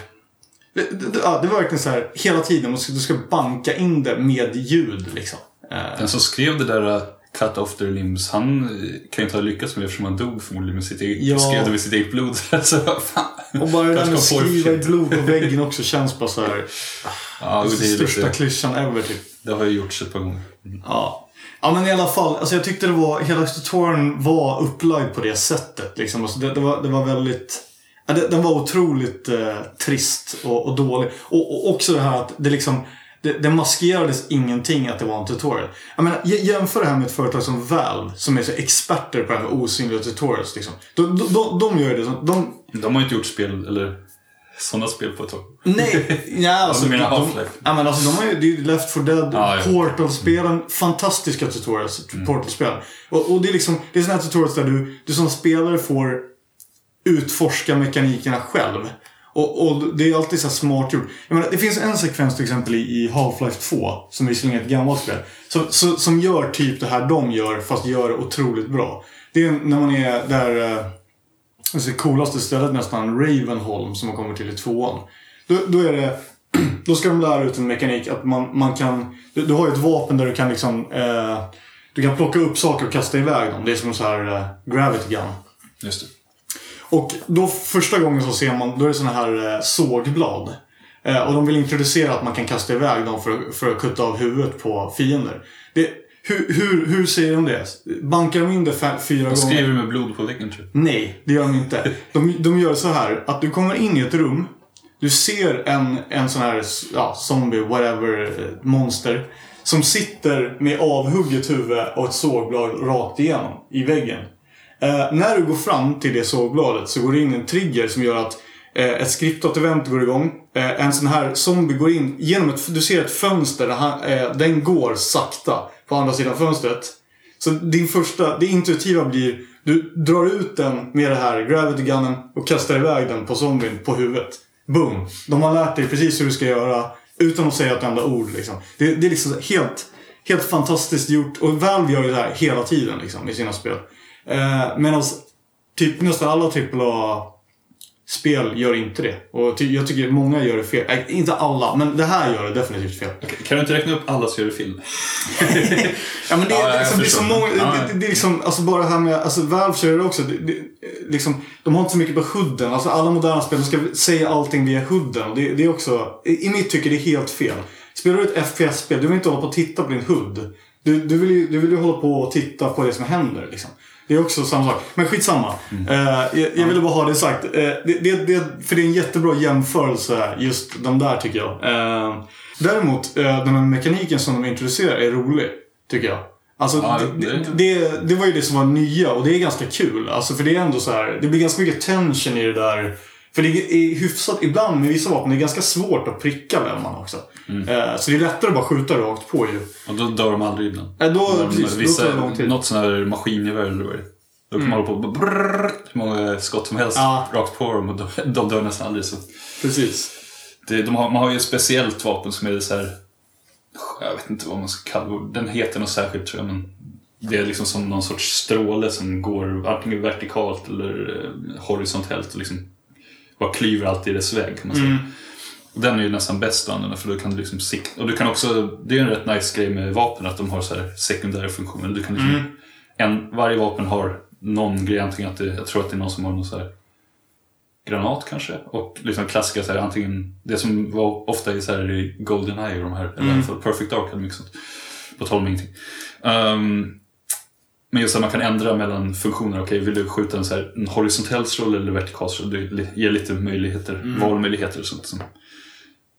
Det, det, det var verkligen så här hela tiden. Du ska banka in det med ljud liksom. Eh, Den som skrev det där uh, Cut off their limbs, han eh, kan ju inte ha lyckats med det eftersom han dog förmodligen med sitt eget, Ja. skrev det med sitt eget blod. (laughs) så fan. och bara det där med att skriva i blod på väggen också känns bara så här. Ja, Det är största lite, klyschan ever typ. det har ju gjorts ett par gånger. Ja. ja, men i alla fall. Alltså jag tyckte det var, hela tutorialen var upplagd på det sättet. Liksom. Alltså det, det, var, det var väldigt... Ja, det, den var otroligt eh, trist och, och dålig. Och, och också det här att det liksom... Det, det maskerades ingenting att det var en tutorial. Jag menar, jämför det här med ett företag som Valve, som är så experter på det här med osynliga tutorials. Liksom. De, de, de, de gör det som... De, De har ju inte gjort spel, eller sådana spel på ett tag. Nej, ja, (laughs) alltså, de, ja, men alltså, de har ju, det är ju Left 4 Dead, ja. Portal-spelen. Fantastiska tutorials till Portal-spel. Och, och det är liksom, det är sådana här tutorials där du, du som spelare får utforska mekanikerna själv. Och, och det är alltid så här smart gjort. Jag menar, det finns en sekvens till exempel i, Half-Life 2, som visserligen är ett gammalt spel, som, som, som gör typ det här de gör, fast gör det otroligt bra. Det är när man är där... Alltså det coolaste stället nästan, Ravenholm, som man kommer till i tvåan. Då, då är det... (clears throat) Då ska de lära ut en mekanik att man, man kan... Du, du har ju ett vapen där du kan liksom... Eh, du kan plocka upp saker och kasta iväg dem. Det är som en sån här eh, gravity gun. Just det. Och då första gången så ser man, då är det såna här eh, sågblad. Eh, och de vill introducera att man kan kasta iväg dem för, för att kutta av huvudet på fiender. Det, hur, hur, hur säger de det? Bankar de in det fyra De gånger? skriver med blod på väggen tror jag. Nej, det gör de inte. De, de gör så här att du kommer in i ett rum. Du ser en, en sån här ja, zombie, whatever, eh, monster. Som sitter med avhugget huvud och ett sågblad rakt igenom i väggen. Eh, när du går fram till det sågbladet så går det in en trigger som gör att eh, ett skriptat event går igång. Eh, en sån här zombie går in genom ett... Du ser ett fönster där han, eh, den går sakta på andra sidan fönstret. Så din första, det intuitiva blir, du drar ut den med det här gravity gunnen och kastar iväg den på zombien på huvudet. Boom! De har lärt dig precis hur du ska göra utan att säga ett enda ord. Liksom. Det, det är liksom helt, helt fantastiskt gjort. Och Valve gör ju det här hela tiden liksom, i sina spel. Eh, Medan typ nästan alla AAA-spel gör inte det. Och ty, jag tycker många gör det fel. Eh, inte alla, men det här gör det definitivt fel. Kan du inte räkna upp alla som gör film? (laughs) Ja men det, Ja, liksom, det är så många, det, det, det är liksom, alltså bara det här med, alltså Valve kör det också. Det, det, liksom, de har inte så mycket på hooden. Alltså alla moderna spel, de ska säga allting via hooden. Det, det är också, i mitt tycke, det är helt fel. Spelar du ett FPS-spel, du vill inte hålla på och titta på din hood. Du, du, vill ju, du vill ju hålla på och titta på det som händer liksom. Det är också samma sak. Men skitsamma. Eh, jag, jag ville bara ha det sagt. Eh, det, det, det, för det är en jättebra jämförelse, just de där tycker jag. Eh, däremot, eh, den här mekaniken som de introducerar är rolig, tycker jag. Alltså, Ja, det, det- det, det var ju det som var nya och det är ganska kul. Alltså, för det är ändå så här, det blir ganska mycket tension i det där. För det är hyfsat, ibland med vissa vapen, det är ganska svårt att pricka vämman också. Eh, så det är lättare att bara skjuta rakt på ju. Och då dör de aldrig ibland. Eh, då, Men precis, då Vissa, tar det lång tid. något sånt här maskingevär eller vad det är. Då kan man hålla på och brrrr, hur många skott som helst Ja. rakt på dem och de, (laughs) de dör nästan aldrig. Så Precis. det, de har, man har ju ett speciellt vapen som är så här. Jag vet inte vad man ska kalla det. Den heter något särskilt tror jag. Men det är liksom som någon sorts stråle som går antingen vertikalt eller eh, horisontellt. Och liksom bara klyver allt i dess väg kan man säga. Och den är ju nästan bäst att använda för då kan du liksom sikta. Och du kan också, det är en rätt nice grej med vapen att de har så här sekundära funktioner. Du kan liksom, en, varje vapen har någon grej, antingen att det, jag tror att det är någon som har någon så här granat kanske. Och liksom klassiska så här, antingen, det som var ofta i så här i Goldeneye och de här, eller alla fall Perfect Dark hade mycket sånt. På tal om ingenting. Um, men just att man kan ändra mellan funktioner. Okej, vill du skjuta en, så här, en horisontell stråle eller vertikal stråle? Det ger lite möjligheter, valmöjligheter och sånt.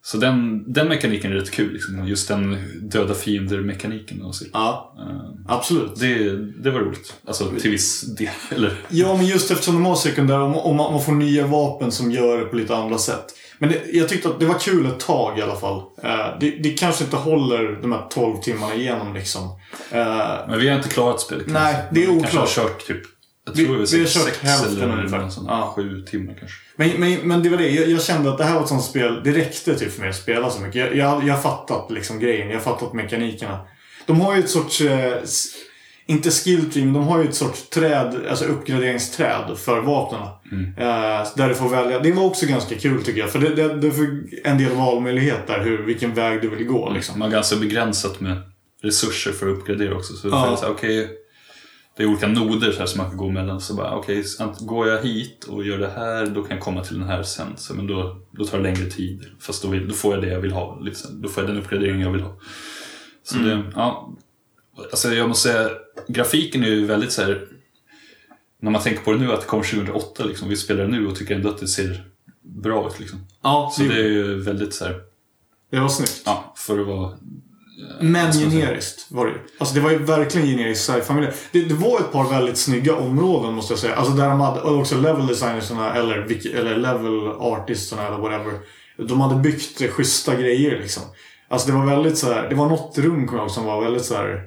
Så den, den mekaniken är rätt kul. Liksom. Just den döda fiender-mekaniken. Ja, Ehm, absolut. det, det var roligt. Alltså till viss del. Eller, Ja, men just eftersom de har sekundära och man, man får nya vapen som gör det på lite andra sätt. Men det, jag tyckte att det var kul ett tag i alla fall. Eh, det, det kanske inte håller de här 12 timmarna igenom liksom. Eh, men vi har inte klarat spelet. kanske. Nej, det är Vi kanske har oklart. kört typ jag Vi- tror vi har kört sex hälften ungefär. Ja. sju timmar kanske. men, men, men det var det. Jag, jag kände att det här var ett sånt spel. Det räckte typ för mig att spela så mycket. Jag, jag, jag har fattat liksom grejen. Jag har fattat mekanikerna. De har ju ett sorts... Eh, inte skill tree, men de har ju ett sorts träd, alltså uppgraderingsträd för vapnen. Eh, där du får välja. Det var också ganska kul tycker jag. För det, det, det får en del valmöjligheter hur, vilken väg du vill gå. Liksom. Man har ganska begränsat med resurser för att uppgradera också. Så Ja. det, är okej, det är olika noder så här som man kan gå mellan. Så bara, ant- går jag hit och gör det här, då kan jag komma till den här sen. Så, men då, då tar det längre tid. Fast då, vill, då får jag det jag vill ha. Så, då får jag den uppgradering jag vill ha. Så det, ja. Alltså jag måste säga, grafiken är ju väldigt så här. När man tänker på det nu, att det kom 2008 liksom. Vi spelar det nu och tycker ändå att det ser bra ut liksom. Ja, Så det är ju väldigt så här, det var snyggt. ja, för att vara Men man säga? generiskt var det ju. Alltså det var ju verkligen generiskt sci-fi det, det var ett par väldigt snygga områden måste jag säga. Alltså där de hade, och också level designersarna eller, eller level artisterna eller whatever. De hade byggt schyssta grejer liksom. Alltså det var väldigt så här. det var något rum kommer jag ihåg som var väldigt så här.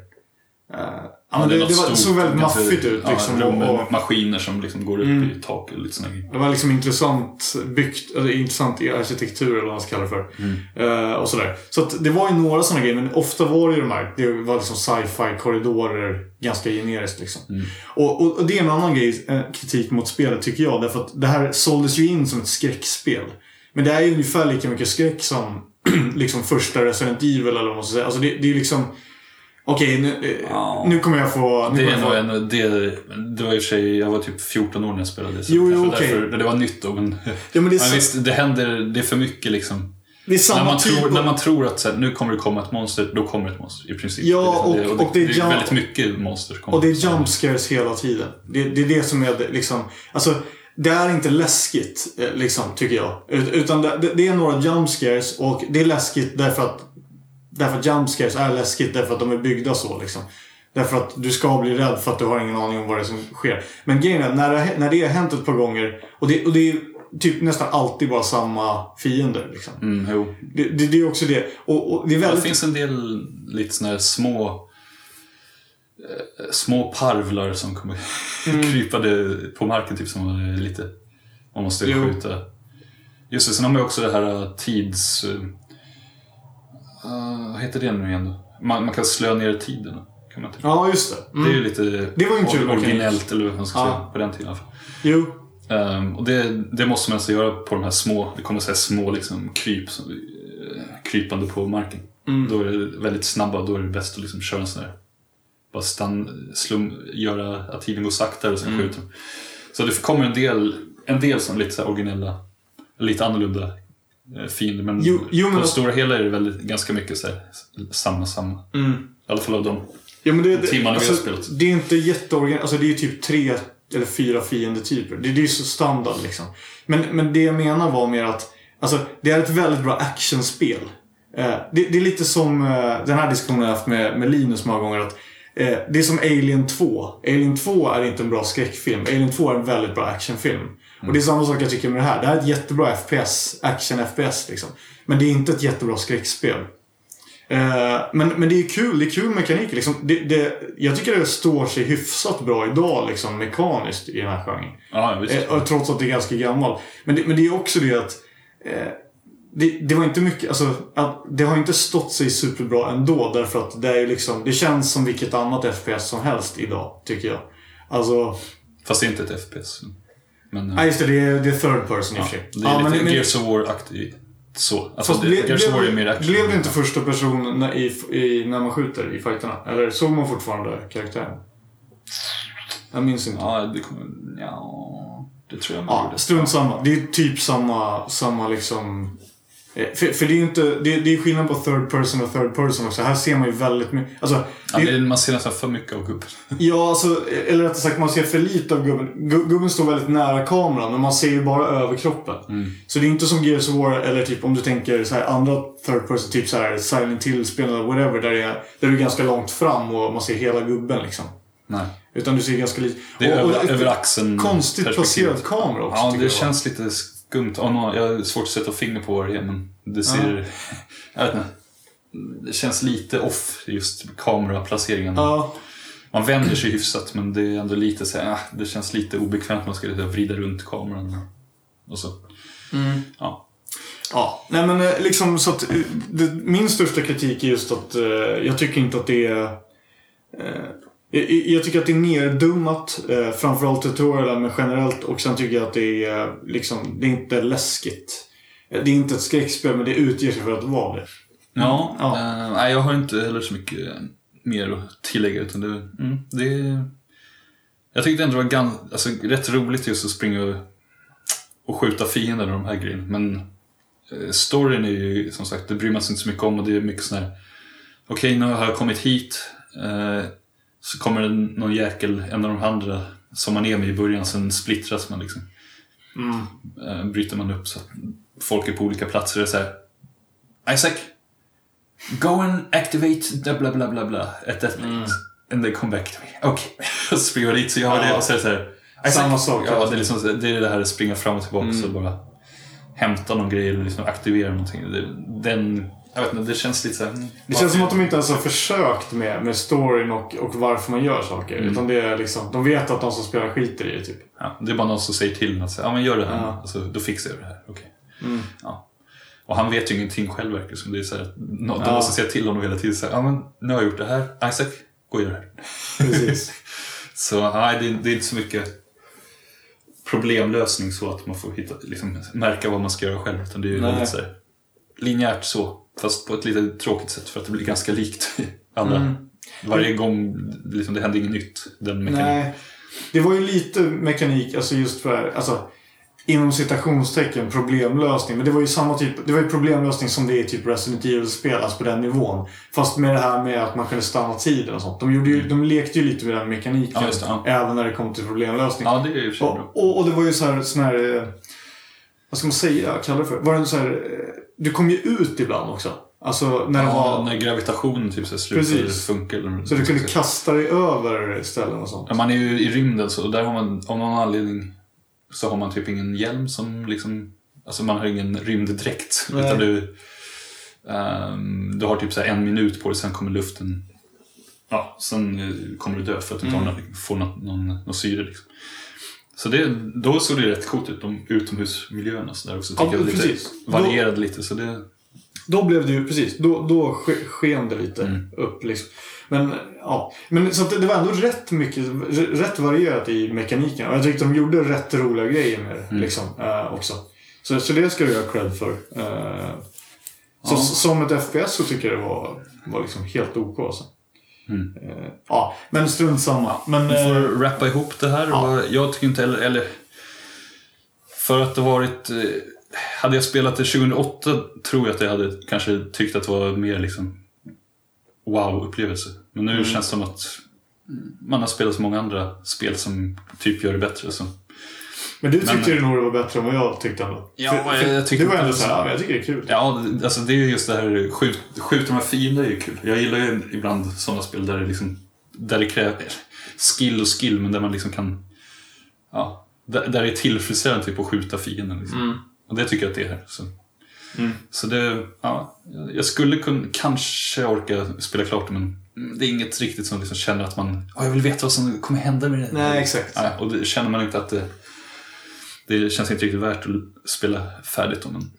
eh, ja, men det, det, var, stort, såg väldigt maffigt ut ja, liksom. rum med och, maskiner som liksom går upp Mm. i tak och lite såna det var liksom intressant byggt, eller intressant i arkitektur eller vad man ska kalla det för. Mm. Eh, och sådär. Så det var ju några sådana grejer, men ofta var det ju de här, det var liksom sci-fi korridorer, ganska generiskt liksom. Mm. Och, och, och det är en annan grej, eh, kritik mot spelet tycker jag, därför att det här såldes ju in som ett skräckspel. Men det är ju ungefär lika mycket skräck som (clears throat) liksom första Resident Evil eller vad man ska säga. Alltså det, det är liksom... Okej, nu, eh, Ja. nu kommer jag få... Det är jag få en, det, det var i och för sig, jag var typ 14 år när jag spelade. Så Jo, jo, okej. därför, det var nytt då. Men, ja, men det är, (laughs) men så, visst, det händer, det är för mycket liksom. det är samma När man, typ tror, av- när man tror att så här, nu kommer det komma ett monster, då kommer ett monster i princip. Ja, det, är liksom och- och det är det, jump- väldigt mycket monster. kommer. Och det är jump scares hela tiden. Det, det är det som är det, liksom... Alltså, det är inte läskigt, eh, liksom, tycker jag. Ut- Utan det, det- det är några jump scares och det är läskigt därför att... Därför att jump scares är läskigt därför att de är byggda så, liksom. Därför att du ska bli rädd för att du har ingen aning om vad det är som sker. Men grejen är, när det, när det har hänt ett par gånger och det, och det är typ nästan alltid bara samma fiender, liksom. Mm, jo. Det, det, det är också det. Och, och det är väldigt... det finns en del lite såna här små eh, små parvlar som kommer (laughs) Mm. krypade på marken typ som är lite man måste Jo. skjuta. Just det, sen har man också det här eh, tids... eh, vad heter det nu igen då? Man, man kan slö ner tiden. Kan man tycka. Ja, just det. Mm. Det är ju lite Det var ju kul originellt, eller vad man ska Ja. säga, på den tiden i alla fall. Jo. Ehm, och det, det måste man alltså göra på de här små, det kommer säga små liksom, kryp, som, eh, krypande på marken. Mm. Då är det väldigt snabba, då är det bäst att liksom köra en sån där, bara stann, slum, göra att tiden går saktare och sen Mm. skjuter. Så det kommer en del, en del som lite så originella, lite annorlunda fiender. Men Jo- jo, men på det alltså- stora hela är det väldigt, ganska mycket så här, samma, samma. Mm. I alla fall av de Ja, men det, timmarna vi har alltså, spelat. det är inte jätteorganiserat. Alltså det är ju typ tre eller fyra fiendetyper. Det, det är ju så standard liksom. Men, men det jag menar var mer att alltså, det är ett väldigt bra actionspel. Eh, det, det är lite som eh, den här diskussionen jag haft med, med Linus många gånger. Att, eh, det är som Alien 2. Alien 2 är inte en bra skräckfilm. Alien 2 är en väldigt bra actionfilm. Och det är samma sak jag tycker med det här. Det här är ett jättebra FPS, action-FPS liksom. Men det är inte ett jättebra skräckspel. Eh, men, men det är kul, det är kul mekanik. Liksom. Det, det, jag tycker det står sig hyfsat bra idag liksom, mekaniskt i den här genren. Ja. Eh, trots att det är ganska gammal. Men det, men det är också det att eh, det, det var inte mycket, alltså det har inte stått sig superbra ändå därför att det är liksom, det känns som vilket annat FPS som helst idag, tycker jag. Alltså, Fast inte ett FPS. Men, nej just det, det är, det är third person i och för sig. det är Ja, lite men- Gears of War-aktigt. Så. Alltså, det, ble, Gears of War är mer blev, action. blev det inte första person när, i, i, när man skjuter i fighterna? Eller såg man fortfarande karaktären? Jag minns inte. Ja, det kommer... Ja, det tror jag man Ja, gjorde. strunt samma. Det är typ samma, samma liksom... eh, För, för det är ju inte... Det, det är skillnad på third person och third person också. Här ser man ju väldigt mycket... Alltså, Ja, det, det, man ser nästan för mycket av gubben. (laughs) ja, alltså, eller rättare sagt, man ser för lite av gubben. Gu- Gubben står väldigt nära kameran, men man ser ju bara överkroppen. Mm. Så det är inte som Gears of War, eller typ om du tänker så här, andra third person, typ så här Silent Hill-spel eller whatever, där, det är, där du är ganska långt fram och man ser hela gubben liksom. Nej. Utan du ser ganska lite... Det är och, och, över, över axeln Konstigt placerad kamera också, Ja, det jag. känns lite skumt. Ja, nå- jag har svårt att sätta finger på vad det är, men det ser... (laughs) Jag vet inte. Det känns lite off, just kameraplaceringen. Ja, Man vänder sig hyfsat, men det är ändå lite så här, ah, det känns lite obekvämt. Man ska vrida runt kameran. Och så. Mm. Ja. Ja, nej men eh, liksom så att eh, det, min största kritik är just att eh, jag tycker inte att det är... Eh, jag, jag tycker att det är neddummat, eh, framförallt tutorialen men generellt och sen tycker jag att det är eh, liksom, det är inte läskigt. Det är inte ett skräckspel men det utger sig för att vara det. Ja, Ja. eh, nej, jag har inte heller så mycket mer att tillägga. Utan det, mm, det, jag tyckte ändå det var gan, alltså, rätt roligt just att springa och, och skjuta fiender och de här grejerna. Men eh, storyn är ju som sagt, det bryr man sig inte så mycket om och det är mycket sån här Okej, nu har jag kommit hit. Eh, så kommer det någon jäkel, en av de andra som man är med i början, sen splittras man liksom. Eh, bryter man upp så att folk är på olika platser. Det är så här, Isaac, go and activate the bla bla bla bla at that place. And they come back to me. Okej. (laughs) Så springer jag dit så gör jag det Ja. och så är det så här. Samma sak. Ja, det är, liksom, det är det här att springa fram och tillbaka och bara hämta någon grej eller liksom aktivera någonting. Det, den, jag vet inte, det känns lite så här, mm, Det känns som att de inte ens har försökt med, med storyn och, och varför man gör saker. Utan det är liksom, de vet att de som spelar skiter i det typ. Ja, det är bara någon som säger till en att säga, ja men gör det här, Ja. alltså, då fixar jag det här. Okej. Ja. Och han vet ju ingenting själv verkar som. Det är så här, de Ja. måste säga till honom hela tiden. Så här, ja men nu har jag gjort det här. Isaac, gå och gör det här. Precis. (laughs) Så nej, det, det är inte så mycket problemlösning så att man får hitta, liksom, märka vad man ska göra själv. Utan det är ju väldigt så här, linjärt så. Fast på ett lite tråkigt sätt för att det blir ganska likt alla. Mm. Varje gång liksom, det händer inget nytt. Den mekaniken. Nej. Det var ju lite mekanik, alltså just för, alltså inom citationstecken problemlösning. Men det var ju samma typ, det var ju problemlösning som det är i typ Resident Evil-spel, alltså på den nivån. Fast med det här med att man kunde stanna tiden och sånt. De, gjorde ju, de lekte ju lite med den mekaniken. Ja, det, ja. Även när det kom till problemlösning. Ja, det är ju. Och, och, och det var ju så här, sån här eh, vad ska man säga, kalla det för? Var det så här, eh, du kom ju ut ibland också. Alltså när det Ja, var, när gravitationen typ Precis. funka. Eller, så du kunde kasta dig över ställen och sånt. Ja, man är ju i rymden så där har man av någon anledning så har man typ ingen hjälm som liksom, alltså man har ingen rymddräkt. Nej. Utan du, ehm, du har typ så en minut på dig, sen kommer luften, ja, sen eh, kommer du dö för att du inte någon, får någon, någon, någon syre. Liksom. Så det, då såg det rätt coolt ut, de utomhusmiljöerna så där också. Ja, jag, lite, varierade lite. Så det, Då blev det ju, precis, då, då ske- sken det lite Mm. upp liksom. Men ja, men så det, var ändå rätt mycket, rätt varierat i mekaniken. Och jag tyckte de gjorde rätt roliga grejer med det Mm. liksom, eh, också. Så, så det ska du ha cred för. Eh, så Ja. som ett FPS så tycker jag det var, var liksom helt OK alltså. Mm. Eh, ja, men strunt samma. Men, eh, får rappa ihop det här. Ja. Jag tycker inte heller, eller för att det varit, hade jag spelat det 2008 tror jag att jag hade kanske tyckt att det var mer liksom wow-upplevelse. Men nu känns det som att man har spelat så många andra spel som typ gör det bättre. Så. Men du tyckte Men- ju nog det var bättre än vad jag tyckte ändå. Ja, För- för jag tycker Du var ändå inte- såhär, ja, men jag tycker det är kul. Ja, det- alltså det är ju just det här skjut, skjuta de här fiender är ju kul. Jag gillar ju ibland sådana spel där det, liksom, där det kräver skill och skill men där man liksom kan... Ja, där, där det är tillfredsställande typ att skjuta fienden. Liksom. Och det tycker jag att det är här. Så, Mm. så det, ja, jag skulle kunna, kanske orka spela klart men det är inget riktigt som liksom känner att man "Åh, jag vill veta vad som kommer hända med det. Nej, exakt. Ja, och det känner man inte att det, det känns inte riktigt värt att spela färdigt om. Men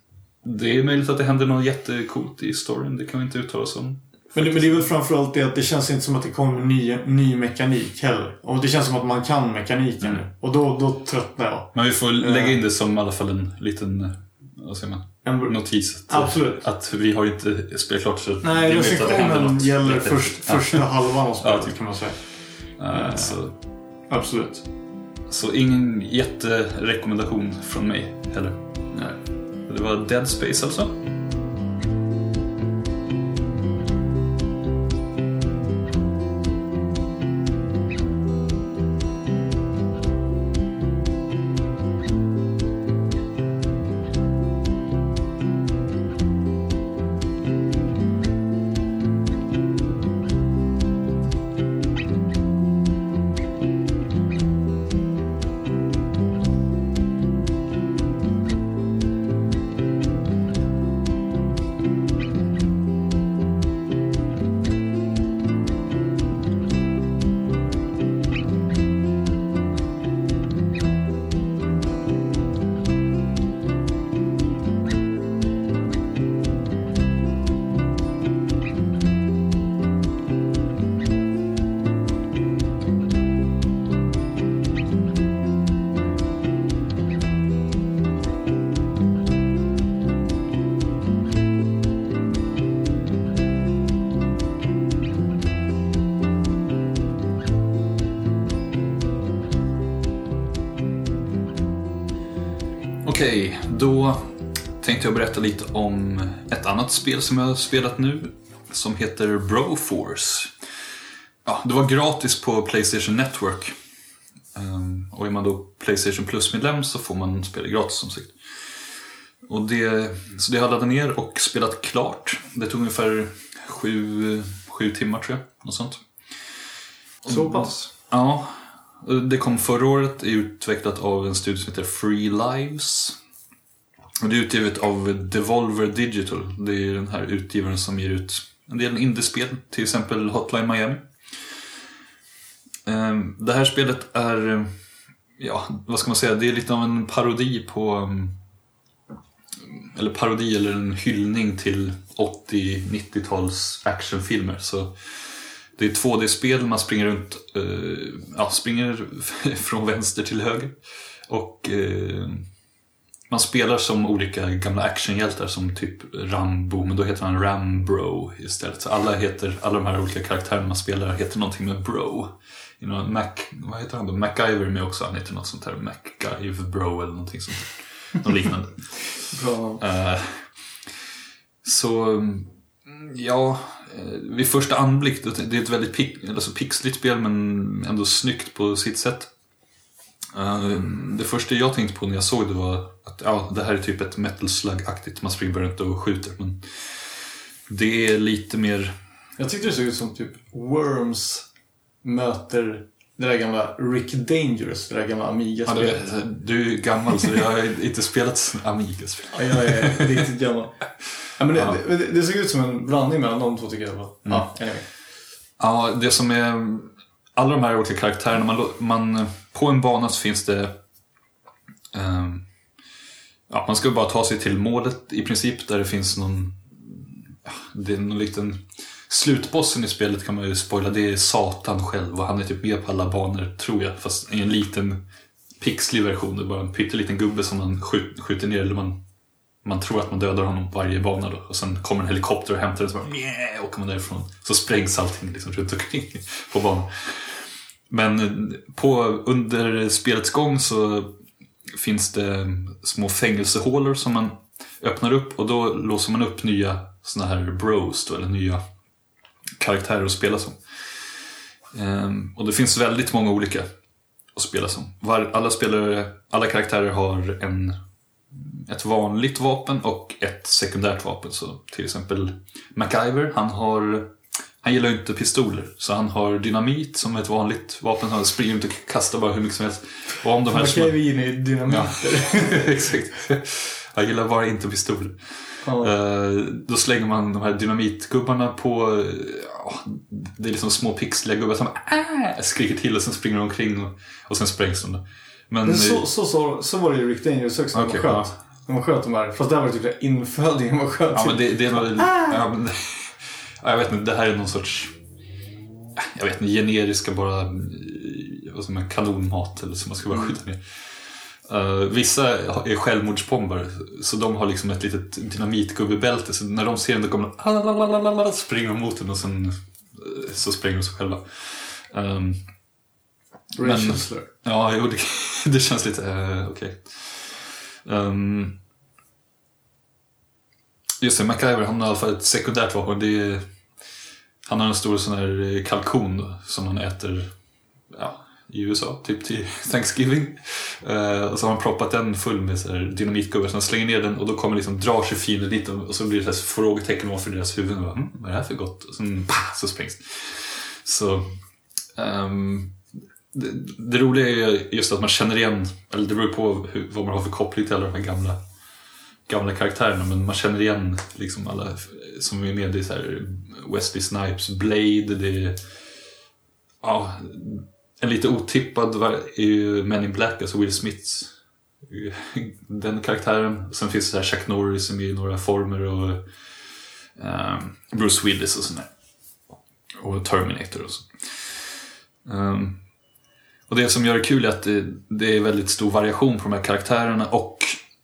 det är möjligt att det händer något jättecoolt i storyn, det kan vi inte uttala oss om. Men det, men det är väl framförallt det att det känns inte som att det kommer ny, ny mekanik heller. Och det känns som att man kan mekaniken Mm. Och då, då tröttnar jag. Men vi får lägga in det som i alla fall en liten, eh, vad säger man, En, notis. Att, Absolut. Att vi har inte spelat klart så Nej, recensionen gäller först, första halvan av spelet Ja, kan man säga. Eh, så, Absolut. så ingen jätterekommendation från mig heller. Nej. Det var Dead Space alltså. Då tänkte jag berätta lite om ett annat spel som jag har spelat nu. Som heter Broforce. Ja, det var gratis på Playstation Network. Ehm, och är man då Playstation Plus-medlem så får man spela gratis som sagt. Och det, så det har jag laddat ner och spelat klart. Det tog ungefär sju, sju timmar tror jag. Något sånt. Så pass. Ja, det kom förra året, är utvecklat av en studio som heter Free Lives. Och det är utgivet av Devolver Digital. Det är den här utgivaren som ger ut en del indiespel, till exempel Hotline Miami. Ehm, det här spelet är, ja, vad ska man säga, det är lite av en parodi på mm, eller parodi eller en hyllning till 80-90-tals actionfilmer. Så det är 2D-spel, man springer runt, eh, ja, springer (laughs) från vänster till höger. Och eh, man spelar som olika gamla actionhjältar som typ Rambo, men då heter han Rambro istället. Så alla, heter, alla de här olika karaktärerna man spelar heter någonting med Bro. You know, Mac, vad heter han då? MacGyver är med också, han heter något sånt där MacGyver Bro eller någonting sånt. Något liknande. (laughs) Bra. Eh, så, ja, eh, vid första anblick, det är ett väldigt pick, alltså pixligt spel men ändå snyggt på sitt sätt. Eh, Det första jag tänkte på när jag såg det var att ja, det här är typ ett metal slug-aktigt, man springer bara runt och skjuter. Men det är lite mer, Jag tyckte det såg ut som typ Worms möter det där gamla Rick Dangerous, det där gamla ja, Amiga-spelet. du, du är gammal så jag har (laughs) inte spelat Amiga-spel. Ja, jag är riktigt gammal. Ja, men det, Ja. det, det såg ut som en blandning mellan de två tycker jag. fall. Ja, anyway. Ja, det som är... Alla de här olika karaktärerna, man, man, på en bana så finns det... um, ja, man ska bara ta sig till målet i princip, där det finns någon... ja, Det är någon liten... Slutbossen i spelet kan man ju spoila, det är Satan själv och han är typ med på alla banor, tror jag. Fast i en liten pixlig version, det är bara en pytteliten gubbe som man skjut, skjuter ner, eller man, man tror att man dödar honom på varje bana då. Och sen kommer en helikopter och hämtar den, så bara åker man därifrån. Så sprängs allting liksom runt omkring på banan. Men på, under spelets gång så finns det små fängelsehålor som man öppnar upp och då låser man upp nya såna här bros då, eller nya karaktärer att spela som. Ehm, och det finns väldigt många olika att spela som. Var, alla, spelare, alla karaktärer har en, ett vanligt vapen och ett sekundärt vapen. Så till exempel MacGyver, han har han gillar ju inte pistoler, så han har dynamit som ett vanligt vapen. Han springer runt och kastar bara hur mycket som helst. Och om de här ju in i dynamiter. (laughs) Exakt. Han gillar bara inte pistoler. Ja. Eh, Då slänger man de här dynamitgubbarna på... eh, ja, Det är liksom små pixliga gubbar som äh, skriker till och sen springer de omkring och, och sen sprängs de. Men, Men så, eh, så, så, så var det ju i Riktiga Angels också när man ja. sköt. När man sköt de här. Fast där var det typ infödingen man sköt. Ja, men det, det är väl... Ja, men, ja, jag vet inte, det här är någon sorts... Jag vet inte, generiska bara... eh, Vad som är kanonmat eller som man ska bara skjuta ner. Eh, vissa är självmordsbombare, så de har liksom ett litet dynamitgubbebälte. Så när de ser den då kommer de "Alalalala", springer mot den och sen eh, så spränger de sig själva. Um, men-. Ja, jo, det, (laughs) det känns lite uh, okej. Ehm, just det, MacGyver han har i alla fall ett sekundärt vapen. Det är, han har en stor sån här eh, kalkon som han äter ja, i USA, typ till (laughs) Thanksgiving. Uh, och så har han proppat den full med så här dynamitgubbar. Så han slänger ner den och då kommer liksom, drar sig fiender dit och, så blir det så frågetecken ovanför deras huvuden. Bara, mm, vad är det här för gott? Och sen bah, så sprängs det. Så um, det, det roliga är just att man känner igen, eller det beror på hur, vad man har för koppling till alla de här gamla, gamla karaktärerna, men man känner igen liksom alla som är med. Det är så här Wesley Snipes, Blade, det är ja, en lite otippad är ju Men in Black, alltså Will Smiths (laughs) den karaktären. Sen finns det så här Chuck Norris som är i några former och um, Bruce Willis och sådär. Och Terminator och så. Um, och det som gör det kul är att det, det är väldigt stor variation på de här karaktärerna och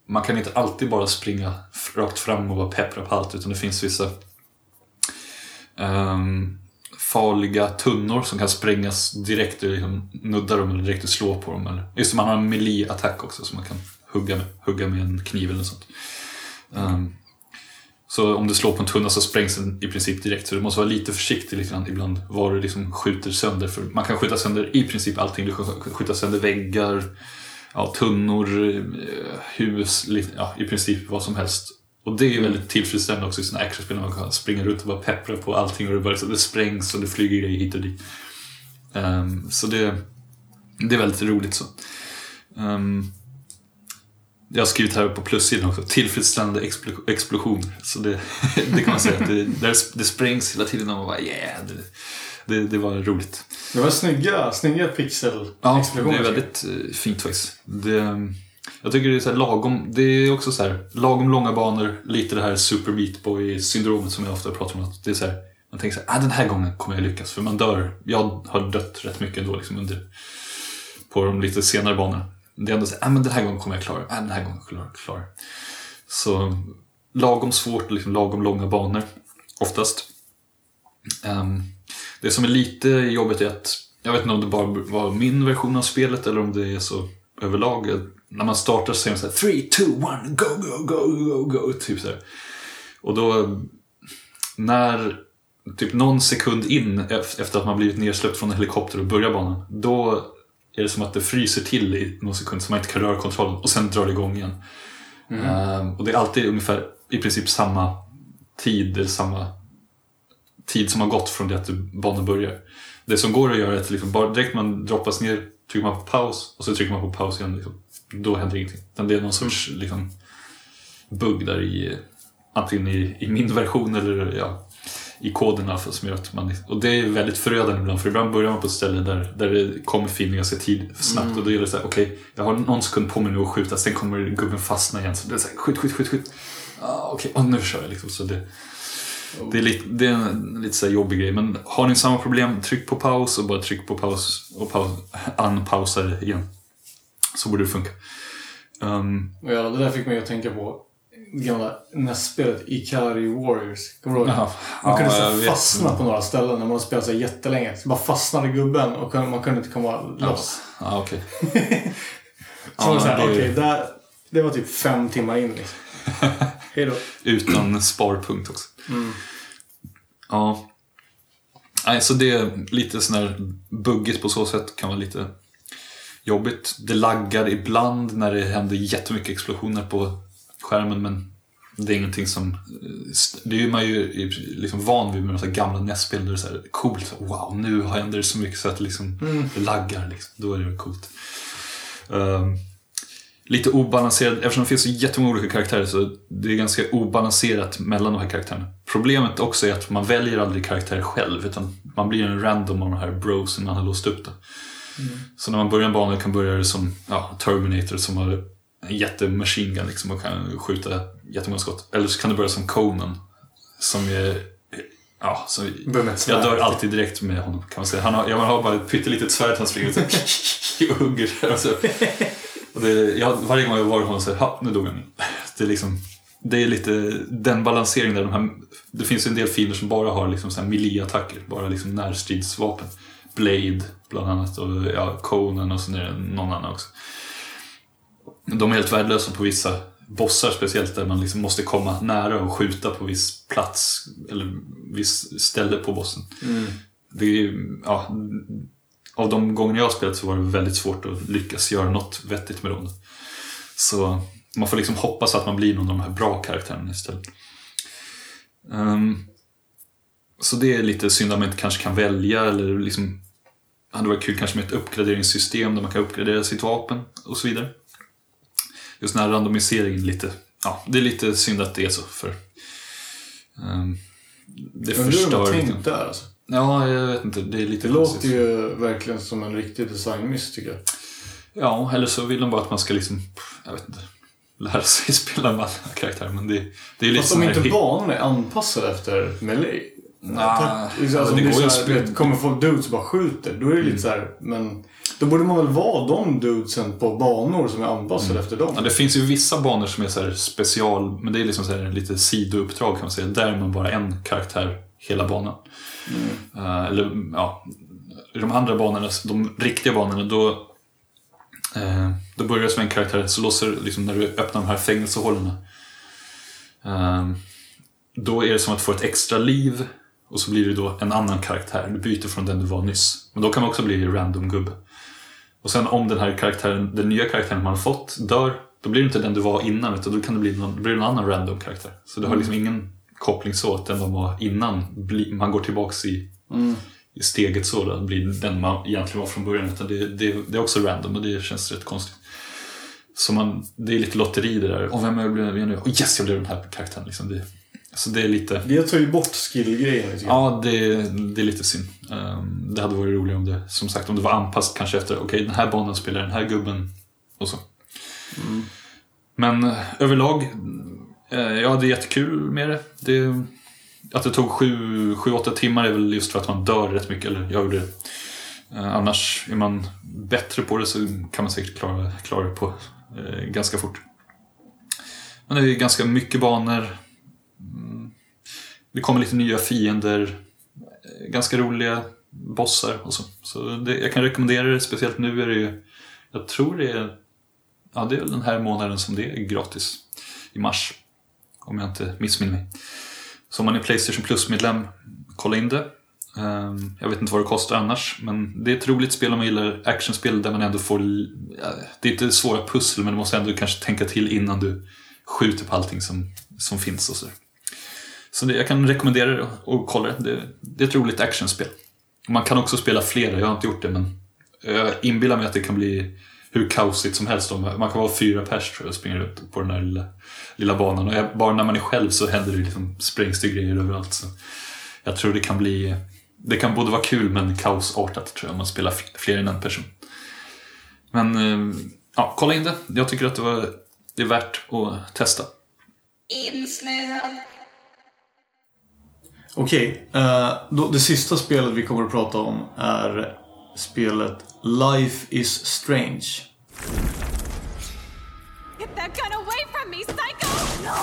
man kan inte alltid bara springa rakt fram och vara peppra på allt utan det finns vissa um, farliga tunnor som kan sprängas direkt och liksom nudda dem eller direkt slå på dem. Eller, just det, man har en melee-attack också som man kan hugga med, hugga med en kniv eller något sånt. Um, så om du slår på en tunna så sprängs den i princip direkt. Så du måste vara lite försiktig lite grann ibland vad du liksom skjuter sönder. För man kan skjuta sönder i princip allting. Du kan skjuta sönder väggar, ja, tunnor, eh, hus, ja, i princip vad som helst. Och det är väldigt tillfredsställande också i sådana actionspel när man kan springa runt och bara peppra på allting och det, bara, så det sprängs och det flyger grejer hit och dit. Um, så det, det är väldigt roligt så. Um, jag har skrivit här på plussidan också, tillfredsställande explosioner. Så det, (laughs) det kan man säga, att det, det sprängs hela tiden och man bara yeah, det, det, det var roligt. Det var snygga, snygga pixel Ja, det är väldigt eh, fint faktiskt. Det, jag tycker det är så här lagom, det är också så här lagom långa banor, lite det här Super Meat Boy syndromet som jag ofta pratar om. Att det är så här, man tänker så här, ah, den här gången kommer jag lyckas. För man dör, jag har dött rätt mycket ändå liksom under, på de lite senare banorna. Det är ändå så här, ah, men den här gången kommer jag klara, ah, den här gången kommer jag klara. Så lagom svårt, liksom, lagom långa banor oftast. Ehm, det som är lite jobbigt är att, jag vet inte om det bara var min version av spelet eller om det är så överlag. När man startar så säger man såhär 3, 2, 1, go, go, go, go, go. Typ så här. Och då, när typ någon sekund in ef- efter att man blivit nersläppt från en helikopter och börjar banan, då är det som att det fryser till i någon sekund så man inte kan röra kontrollen och sen drar det igång igen. Ehm, och det är alltid ungefär i princip samma tid, eller samma tid som har gått från det att banan börjar. Det som går att göra är att liksom bara direkt man droppas ner trycker man på paus och så trycker man på paus igen. Liksom. Då händer ingenting. Det är någon sorts liksom, bugg där i antingen i, i min version eller ja, i fall som gör att man... Och det är väldigt förödande ibland för ibland börjar man på ett ställe där, där det kommer fiender ganska tid snabbt och då gäller det såhär, okej, jag har någon sekund på mig nu att skjuta, sen kommer gubben fastna igen. Så det är såhär, skjut, skjut, skjut, skjut. Ah, okej, och nu kör jag liksom. Så det, det är lite, det är en lite så jobbig grej, men har ni samma problem, tryck på paus och bara tryck på paus och paus, unpausa det igen. Så borde det funka. Um, Och ja, det där fick mig att tänka på gamla NES-spelet Ikari Warriors. Kommer du ihåg? Man kunde Ja, så jag här vet. fastna på några ställen när man spelade så här jättelänge. Så bara fastnade gubben och kunde- man kunde inte komma loss. ja, okej. (laughs) Så var det så här, där- det var typ fem timmar in liksom. (laughs) Hej då. Utan sparpunkt också. Ja. Nej, så det är lite sån här buggigt på så sätt. Kan vara lite jobbigt. Det laggar ibland när det händer jättemycket explosioner på skärmen men det är ingenting som... Det är man ju liksom van vid med de gamla NES-spel där det är så här coolt. Wow, nu händer det så mycket så att det liksom, det laggar. Liksom. Då är det coolt. Ehm, lite obalanserad, eftersom det finns så jättemånga olika karaktärer så det är ganska obalanserat mellan de här karaktärerna. Problemet också är att man väljer aldrig karaktär själv utan man blir en random av de här brosen man har låst upp det. Så när man börjar en bana kan börja som ja, Terminator som har en jättemachine gun liksom och kan skjuta jättemånga skott. Eller så kan det börja som Conan som är Ja, så jag dör alltid direkt med honom kan man säga. Han har, jag har bara ett pyttelitet svärd han springer (laughs) och hugger. Och så. Och det, jag, varje gång jag var honom så här, ha, nu dog han. Det är, liksom, det är lite den balanseringen där de här, det finns en del fiender som bara har liksom så här melee-attacker, bara liksom närstridsvapen. Blade bland annat och ja, Conan och sen är det någon annan också. De är helt värdelösa på vissa bossar speciellt där man liksom måste komma nära och skjuta på viss plats eller viss ställe på bossen. Det är, ja, av de gånger jag har spelat så var det väldigt svårt att lyckas göra något vettigt med dem. Så man får liksom hoppas att man blir någon av de här bra karaktärerna istället. Ehm, så det är lite synd att man inte kanske kan välja eller liksom hade varit kul kanske med ett uppgraderingssystem där man kan uppgradera sitt vapen och så vidare. Just den här randomiseringen lite, ja, det är lite synd att det är så för ehm, det Undrar hur de har tänkt där alltså. Ja, jag vet inte. Det är lite Det konstigt. låter ju verkligen som en riktig designmiss tycker jag. Ja, eller så vill de bara att man ska liksom, jag vet inte, lära sig (laughs) spela med alla karaktärer. Men det, det är lite Fast om inte banorna är anpassade efter melee. Nah, Tack- liksom, alltså, det går ju så här, vet, kommer folk dudes och bara skjuter. Då är det lite så här, men då borde man väl vara de dudesen på banor som är anpassade efter dem. Ja, det finns ju vissa banor som är så här special, men det är liksom så här lite sidouppdrag kan man säga. Där är man bara en karaktär hela banan. Eh, eller ja, i de andra banorna, de riktiga banorna, då, eh, då börjar det som en karaktär, så låser liksom när du öppnar de här fängelsehålorna. Eh, då är det som att få ett extra liv och så blir det då en annan karaktär. Du byter från den du var nyss. Men då kan man också bli random gubbe. Och sen om den här karaktären, den nya karaktären man har fått dör, då blir det inte den du var innan utan då kan det bli någon, blir någon annan random karaktär. Så det har liksom ingen koppling så att den man var innan, bli, man går tillbaks i, i steget så, då blir den man egentligen var från början. Utan det, det, det är också random och det känns rätt konstigt. Så man, det är lite lotteri det där. Och vem jag blev nu? Oh yes, jag blev den här karaktären. Liksom det, så det är lite... Det tar ju bort skill-grejen lite. Ja, det, det är lite synd. Ehm, det hade varit roligare om det, som sagt, om det var anpassat kanske efter, okej, den här banan spelar den här gubben och så. Men eh, överlag, Eh, jag hade jättekul med det. det att det tog 7-8 timmar är väl just för att man dör rätt mycket, eller jag gjorde det. Eh, annars är man bättre på det så kan man säkert klara, klara det på eh, ganska fort. Men det är ganska mycket banor. Mm. Det kommer lite nya fiender, eh, ganska roliga bossar och så. Så det, jag kan rekommendera det, speciellt nu är det ju, jag tror det är, ja det är väl den här månaden som det är gratis. I mars. Om jag inte missminner mig. Så om man är Playstation Plus-medlem, kolla in det. Ehm, jag vet inte vad det kostar annars, men det är ett roligt spel om man gillar actionspel där man ändå får... Äh, det är inte svåra pussel, men du måste ändå kanske tänka till innan du skjuter på allting som, som finns och så. Så det, jag kan rekommendera det och kolla det. det. Det är ett roligt actionspel. Man kan också spela flera, jag har inte gjort det men jag inbillar mig att det kan bli hur kaosigt som helst. Man kan vara fyra pers tror jag och springa runt på den här lilla, lilla banan. Och jag- bara när man är själv så händer det liksom, sprängs det grejer överallt. Så jag tror det kan bli, det kan både vara kul men kaosartat tror jag om man spelar fler än en person. Men eh, ja, kolla in det. Jag tycker att det, var, det är värt att testa. insnöad, Okej, eh, då- det sista spelet vi kommer att prata om är spelet Life is Strange. Get that gun away from me, psycho! No!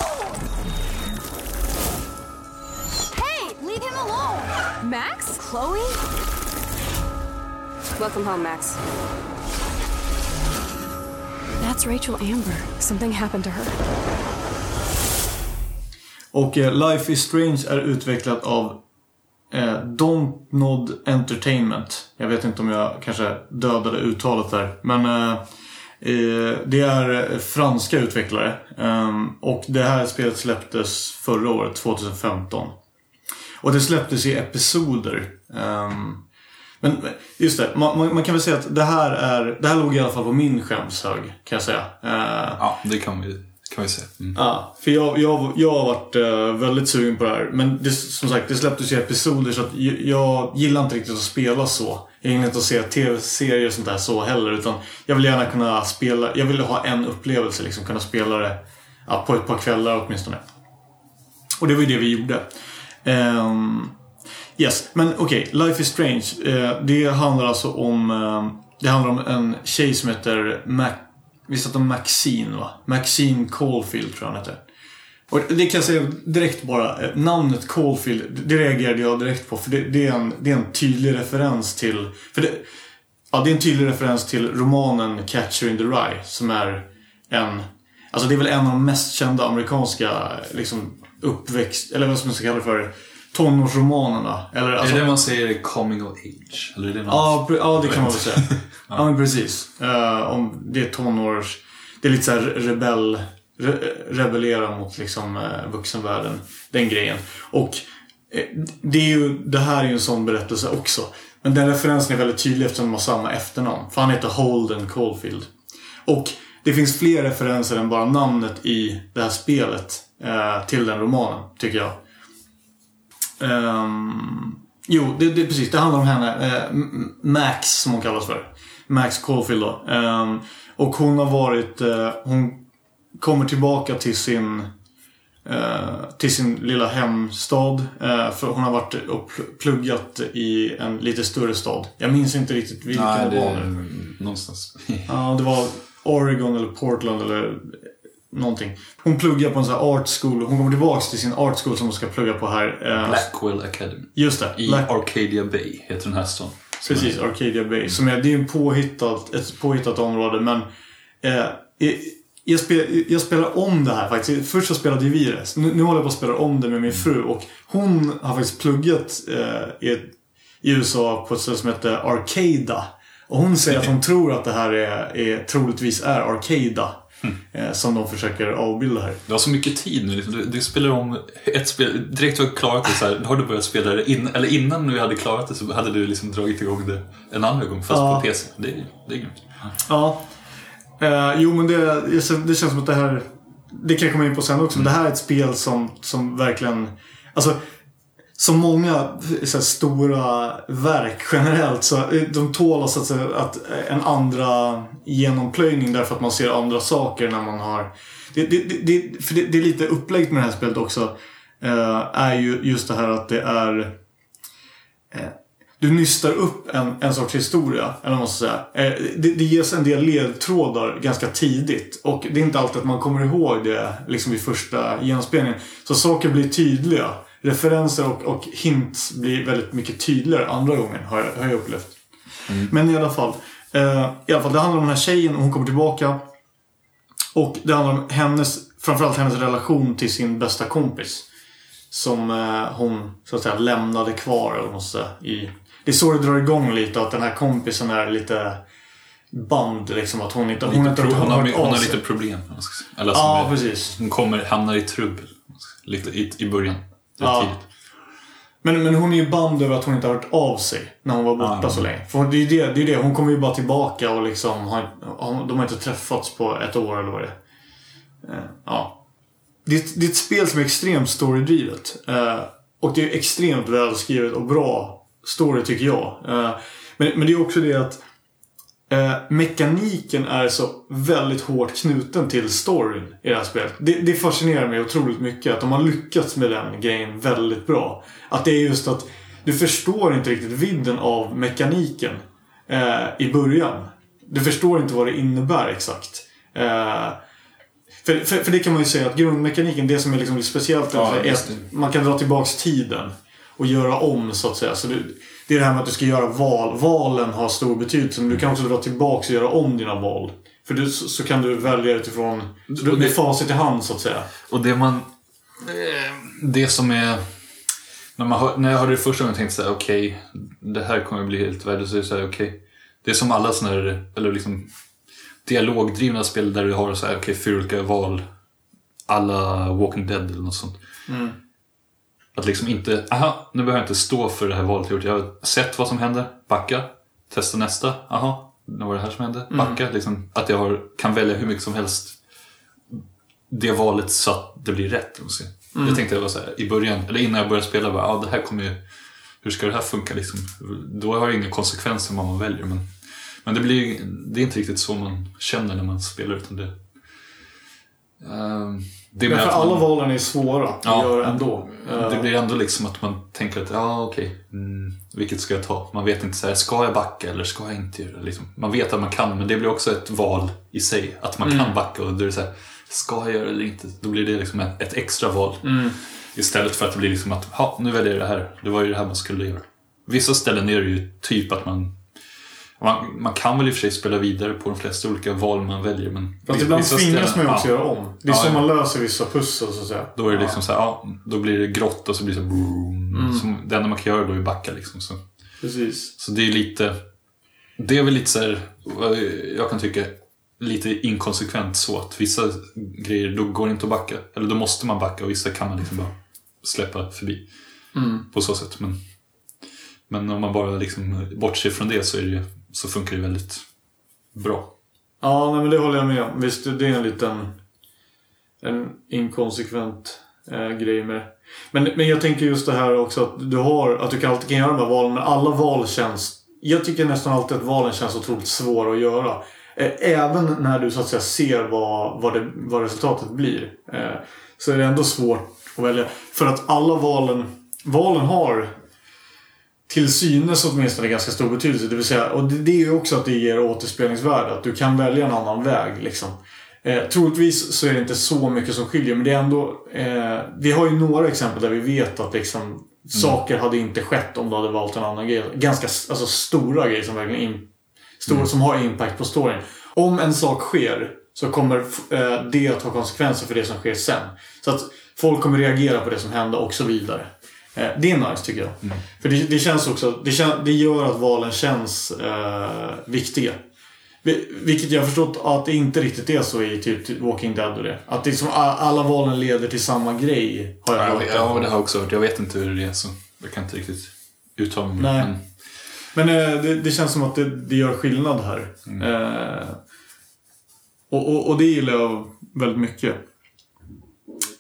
Hey, leave him alone! Max? Chloe? Welcome home, Max. That's Rachel Amber. Something happened to her. Och eh, Life is Strange är utvecklat av eh, Don't Nod Entertainment. Jag vet inte om jag kanske dödade uttalet där. Men eh, eh, det är franska utvecklare. Ehm, och det här spelet släpptes förra året, 2015. Och det släpptes i episoder. Ehm, men just det, man, man, man kan väl säga att det här, är, det här låg i alla fall på min skämshög. Kan jag säga. Eh, Ja, det kan vi, kan vi säga. Mm. Ja, för jag, jag, jag har varit eh, väldigt sugen på det här. Men det, som sagt, det släpptes i episoder så att jag, jag gillar inte riktigt att spela så. Jag gillar inte att se tv-serier och sånt där så heller. Utan jag vill gärna kunna spela, jag vill ha en upplevelse liksom. Kunna spela det ja, på ett par kvällar åtminstone. Och det var ju det vi gjorde. Um, yes, men okej. Life is Strange. Uh, det handlar alltså om... uh, det handlar om en tjej som heter Mac... Visst att de Maxine va? Maxine Caulfield tror jag han heter. Och det kan jag säga direkt bara. Eh, namnet Caulfield, det reagerade jag direkt på. För det, det, är, en, det är en tydlig referens till... För det, ja, det är en tydlig referens till romanen Catcher in the Rye. Som är en... Alltså det är väl en av de mest kända amerikanska liksom, uppväxt... Eller vad som man ska kalla det för? Tonårsromanerna. Eller, Är alltså, det det man säger coming of age? Eller är det något? Ja, ja, det kan man väl säga. (laughs) ja, men precis. Eh, om det är tonårs... Det är lite så här rebell... Re, rebellera mot liksom uh, vuxenvärlden. Den grejen. Och eh, det, är ju, det här är ju en sån berättelse också. Men den referensen är väldigt tydlig eftersom de har samma efternamn. För han heter Holden Caulfield. Och det finns fler referenser än bara namnet i det här spelet till den romanen, tycker jag. Ehm, jo, det, det, precis. Det handlar om henne. eh, Max, som hon kallas för. Max Caulfield då. Ehm, och hon har varit... eh, hon kommer tillbaka till sin... eh, till sin lilla hemstad. eh, för hon har varit och pl- pluggat i en lite större stad. Jag minns inte riktigt vilken Nej, det var nu. någonstans. Ja, det var Oregon eller Portland eller någonting. Hon pluggar på en sån här art school. Hon kommer tillbaks till sin art school som hon ska plugga på här. Eh, Blackwell Academy. Just det. I Black- Arcadia Bay heter den här stan. Precis, är- Arcadia Bay. Som är, det är en påhittat, ett påhittat område men eh, jag, spel, jag spelar om det här faktiskt. Först så spelade vi det. Nu, nu håller jag på att spela om det med min fru och hon har faktiskt pluggat eh, i, i USA på ett ställe som heter Arcada. Och hon säger att hon tror att det här är, är troligtvis är Arcada. (laughs) Eh, som de försöker avbilda här. Du har så mycket tid nu. Liksom. Du, du spelar om ett spel. Direkt du har klarat det så här, har du börjat spela det. In, eller innan du hade klarat det så hade du liksom dragit igång det en andra gång. Fast Ja. på PC. Det är, det är grymt. Ja. Eh, jo men det, det känns som att det här... Det kan jag komma in på sen också. Men det här är ett spel som, som verkligen... Alltså, som många så här, stora verk generellt så eh, de tål så att, säga, att eh, en andra genomplöjning därför att man ser andra saker när man har... Det, det, det, för det, det är lite upplägget med det här spelet också. eh, är ju just det här att det är... eh, du nystar upp en, en sorts historia. Eller vad man ska säga. Eh, det, det ges en del ledtrådar ganska tidigt. Och det är inte alltid att man kommer ihåg det liksom vid första genomspelningen. Så saker blir tydliga. Referenser och, och hints blir väldigt mycket tydligare andra gången har jag, har jag upplevt. Men i alla fall. Eh, I alla fall, det handlar om den här tjejen och hon kommer tillbaka. Och det handlar om hennes, framförallt hennes relation till sin bästa kompis. Som eh, hon så att säga lämnade kvar eller säga, i... Det är så det drar igång lite att den här kompisen är lite band liksom. Att hon inte, hon Hon, inte hon, hon, har, hon av har lite problem. Eller Ja, är- precis. Hon kommer, hamnar i trubbel. Lite i, i början. Ja. Men, men hon är ju band över att hon inte har hört av sig när hon var borta Ja. så länge. För det är ju det, det, är det. Hon kommer ju bara tillbaka och liksom har, har- de har inte träffats på ett år eller vad det är. Eh, Ja. Det är, ett- det är ett spel som är extremt storydrivet. Eh, och det är extremt välskrivet och bra story tycker jag. Eh, men, men det är också det att Eh, mekaniken är så väldigt hårt knuten till storyn i det här spelet. Det, det fascinerar mig otroligt mycket att de har lyckats med den grejen väldigt bra. Att det är just att du förstår inte riktigt vidden av mekaniken eh, i början. Du förstår inte vad det innebär exakt. Eh, för, för, för det kan man ju säga att grundmekaniken, det som är liksom speciellt Ja, är att man kan dra tillbaks tiden och göra om så att säga. Så det, det är det här med att du ska göra val. Valen har stor betydelse men du kan också dra tillbaks och göra om dina val. För du, så, så kan du välja utifrån så du, med facit i hand så att säga. Och det man... Det som är... När, man hör, när jag hörde det första gången tänkte jag okej, det här kommer bli helt värdelöst. Så är det okej. Är som alla sådana här, eller liksom dialogdrivna spel där du har så här, okej, fyra olika val. Alla Walking Dead eller något sånt. Att liksom inte, aha, nu behöver jag inte stå för det här valet jag gjort. Jag har sett vad som händer, backa, testa nästa, aha, nu var det här som hände, backa. Liksom, att jag har, kan välja hur mycket som helst det valet så att det blir rätt. säger. Det tänkte jag var så här, i början, eller innan jag började spela, bara, ja, det här kommer ju, hur ska det här funka liksom? Då har det inga konsekvenser vad man väljer. Men, men det, blir, det är inte riktigt så man känner när man spelar utan det, ehm, det mer för man- alla valen är svåra att Ja. göra ändå. Eh, det blir ändå liksom att man tänker att, ja okej, mm, vilket ska jag ta? Man vet inte så här, ska jag backa eller ska jag inte göra? Liksom. Man vet att man kan, men det blir också ett val i sig. Att man kan backa och då är det så här, ska jag göra det eller inte? Då blir det liksom ett, ett extra val. Istället för att det blir liksom att, ja nu väljer jag det här. Det var ju det här man skulle göra. Vissa ställen är det ju typ att man man, man kan väl i och för sig spela vidare på de flesta olika val man väljer men... Fast ibland tvingas man ju också ja. göra om. Det är Ja, så ja. man löser vissa pussel så att säga. Då är det liksom så här, ja, då blir det grått och så blir det så här, boom. Som, det enda man kan göra då är backa liksom. Så, Precis. så det är lite, det är väl lite så här, vad jag kan tycka, lite inkonsekvent så att vissa grejer, då går det inte att backa. Eller då måste man backa och vissa kan man liksom bara släppa förbi. På så sätt. Men, men om man bara liksom bortser från det så, är det, ju- så funkar det väldigt bra. Ja, nej, men det håller jag med om. Visst, det är en liten en inkonsekvent eh, grej med det. Men, men jag tänker just det här också att du har, att du kan alltid kan göra de här valen, men alla val känns... Jag tycker nästan alltid att valen känns otroligt svåra att göra. Eh, Även när du så att säga ser vad, vad, det, vad resultatet blir. Eh, Så är det ändå svårt att välja. För att alla valen, valen har till synes åtminstone ganska stor betydelse. Det vill säga, och det, det är ju också att det ger återspelningsvärde. Att du kan välja en annan väg. Liksom. Eh, troligtvis så är det inte så mycket som skiljer, men det är ändå... Eh, vi har ju några exempel där vi vet att liksom, saker hade inte skett om du hade valt en annan grej. Ganska alltså, stora grejer som verkligen in, stora, som har impact på storyn. Om en sak sker så kommer eh, det att ha konsekvenser för det som sker sen. Så att folk kommer reagera på det som hände och så vidare. Eh, det är nice tycker jag. För det, det känns också, det, kän, det gör att valen känns eh, viktiga. Vi- Vilket jag har förstått att det inte riktigt är så i typ Walking Dead och det. Att det är som a- alla valen leder till samma grej. Har jag Ja, hört. ja, det har jag också hört. Jag vet inte hur det är så jag kan inte riktigt uttala mig. Nej. Men, Men eh, det, det känns som att det, det gör skillnad här. Eh, och, och, och det gillar jag väldigt mycket.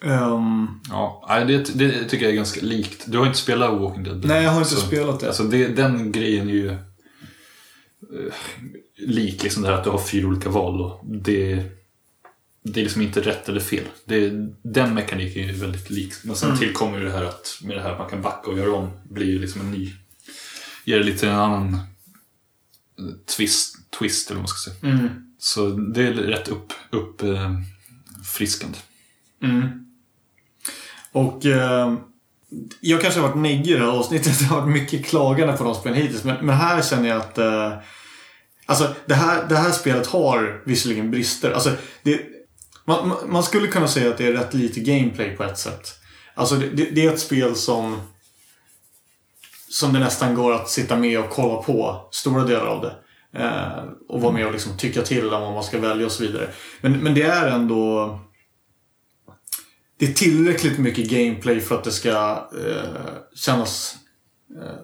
Ehm, Ja, det, det tycker jag är ganska likt. Du har inte spelat Walking Dead? Nej, jag har inte Så- spelat det. Alltså det, den grejen är ju eh, lik, liksom det här att du har fyra olika val. Och det, det är liksom inte rätt eller fel. Det, den mekaniken är ju väldigt lik. Men sen tillkommer ju det här att med det här att man kan backa och göra om blir ju liksom en ny... Ger det lite en annan eh, twist, twist eller vad man ska säga. mm, Så det är rätt upp, upp eh, friskande. mm. Och eh, jag kanske har varit neggig i det här avsnittet. (laughs) Det har varit mycket klagande på de spelen hittills. Men, men här känner jag att eh, Alltså det här, det här spelet har visserligen brister. Alltså, det, man, man- man skulle kunna säga att det är rätt lite gameplay på ett sätt. Alltså det, det, det är ett spel som som det nästan går att sitta med och kolla på stora delar av det. Eh, och vara med och liksom tycka till om vad man ska välja och så vidare. Men, men det är ändå... Det är tillräckligt mycket gameplay för att det ska eh, kännas eh,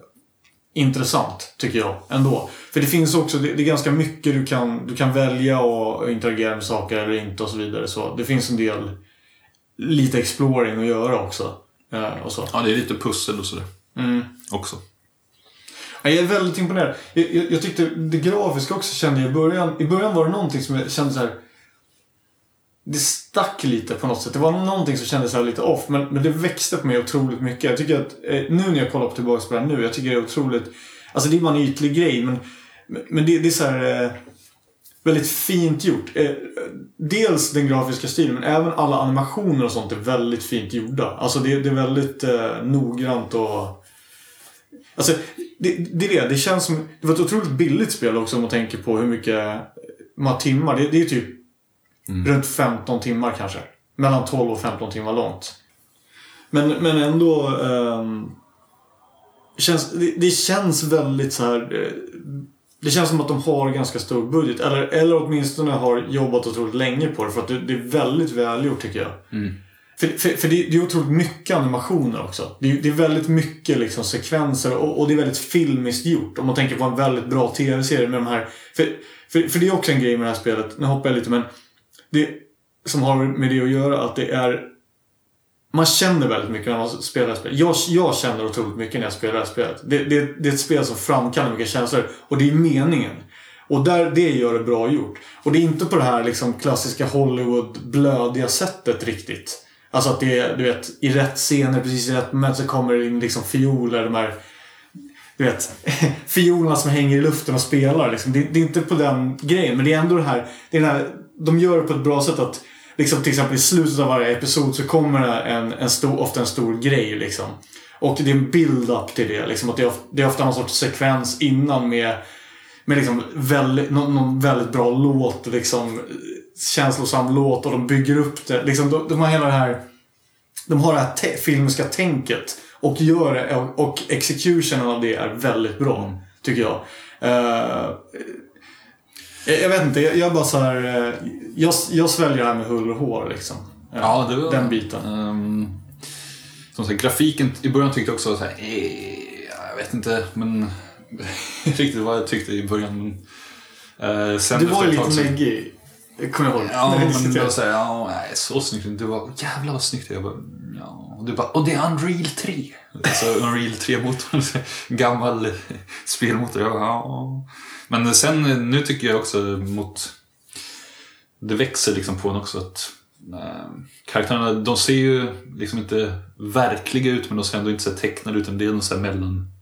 intressant, tycker jag. Ändå. För det finns också, det, det är ganska mycket du kan, du kan välja och, och interagera med saker eller inte och så vidare. Så det finns en del lite exploring att göra också. Eh, och så. Ja, det är lite pussel och sådär. Mm. Också. Ja, Jag är väldigt imponerad. Jag, jag, jag tyckte det grafiska också kände jag i början. I början var det någonting som jag kände så här. Det stack lite på något sätt. Det var någonting som kändes lite off. Men, men det växte på mig otroligt mycket. Jag tycker att eh, nu när jag kollar på tillbaka på det här nu. Jag tycker det är otroligt. Alltså det är bara en ytlig grej. Men, men det, det är så här. Eh, väldigt fint gjort. Eh, dels den grafiska stilen men även alla animationer och sånt är väldigt fint gjorda. Alltså det, det är väldigt eh, noggrant och Alltså, det, det är det. Det känns som... Det var ett otroligt billigt spel också om man tänker på hur mycket... man timmar. Det, det är typ runt 15 timmar kanske. Mellan 12 och 15 timmar långt. Men, men ändå... ehm, känns, det, det känns väldigt så här. eh, Det känns som att de har ganska stor budget. Eller, eller åtminstone har jobbat otroligt länge på det. För att det, det är väldigt välgjort tycker jag. För, för, för det, det är otroligt mycket animationer också. Det, är- det är väldigt mycket liksom sekvenser och, och det är väldigt filmiskt gjort. Om man tänker på en väldigt bra tv-serie med de här... För, för, för det är också en grej med det här spelet. Nu hoppar jag lite men... Det som har med det att göra att det är... Man känner väldigt mycket när man spelar det här spelet. Jag, jag känner otroligt mycket när jag spelar det här spelet. Det, det, det är ett spel som framkallar mycket känslor. Och det är meningen. Och där, det gör det bra gjort. Och det är inte på det här liksom klassiska Hollywood-blödiga sättet riktigt. Alltså att det är, du vet, i rätt scener, precis i rätt moment så kommer det in liksom fioler, de här du vet, (laughs) fiolerna som hänger i luften och spelar. Liksom. Det, det är inte på den grejen, men det är ändå det här, det är den här de gör det på ett bra sätt att liksom, till exempel i slutet av varje episod så kommer det en, en stor, ofta en stor grej. Liksom. Och det är en build-up till det. Liksom, att det, är, of- det är ofta någon sorts sekvens innan med, med liksom väldigt, någon, någon väldigt bra låt. Liksom, känslosam låt och de bygger upp det. Liksom, de, de har hela det här de har det här te- filmiska tänket och gör det och, och executionen av det är väldigt bra. Tycker jag. Eh, jag jag vet inte, jag, jag bara så här. eh, jag, jag sväljer det här med hull och hår liksom. Eh, Ja, det var... Den biten. Ehm, som sagt, grafiken i början tyckte jag också så här, eh, jag vet inte, men (laughs) riktigt vad jag tyckte i början. Men, eh, sen Du var ju lite neggig. Kommer jag ihåg. Ja, men det var såhär, ja, nej, så snyggt. Du var, jävlar vad snyggt det. Jag bara, ja. Och du bara, och det är Unreal 3. Alltså Unreal 3-motorn. (laughs) Gammal spelmotor. Jag bara, ja. Men sen, nu tycker jag också mot... Det växer liksom på en också att eh, karaktärerna, de ser ju liksom inte verkliga ut men de ser ändå inte så tecknade ut. Det är något så här mellan...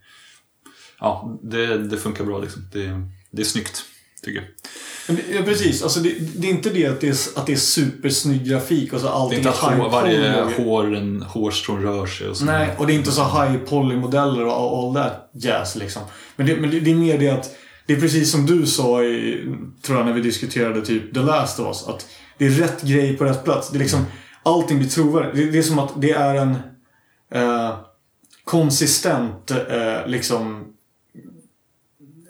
Ja, det, det funkar bra liksom. Det, det är snyggt, tycker jag. Ja, precis. Alltså, det, det är inte det att det är, att det är supersnygg grafik och så Det är allting inte att high hår, varje poly. hår, en hårstrån rör sig och så. Nej, och det är inte så high poly-modeller och all that jazz liksom. Men det, men det, det är mer det att det är precis som du sa i, tror jag, när vi diskuterade typ The Last of Us. Att det är rätt grej på rätt plats. Det är liksom, allting blir trovärdigt. Det, det är som att det är en eh, konsistent eh, liksom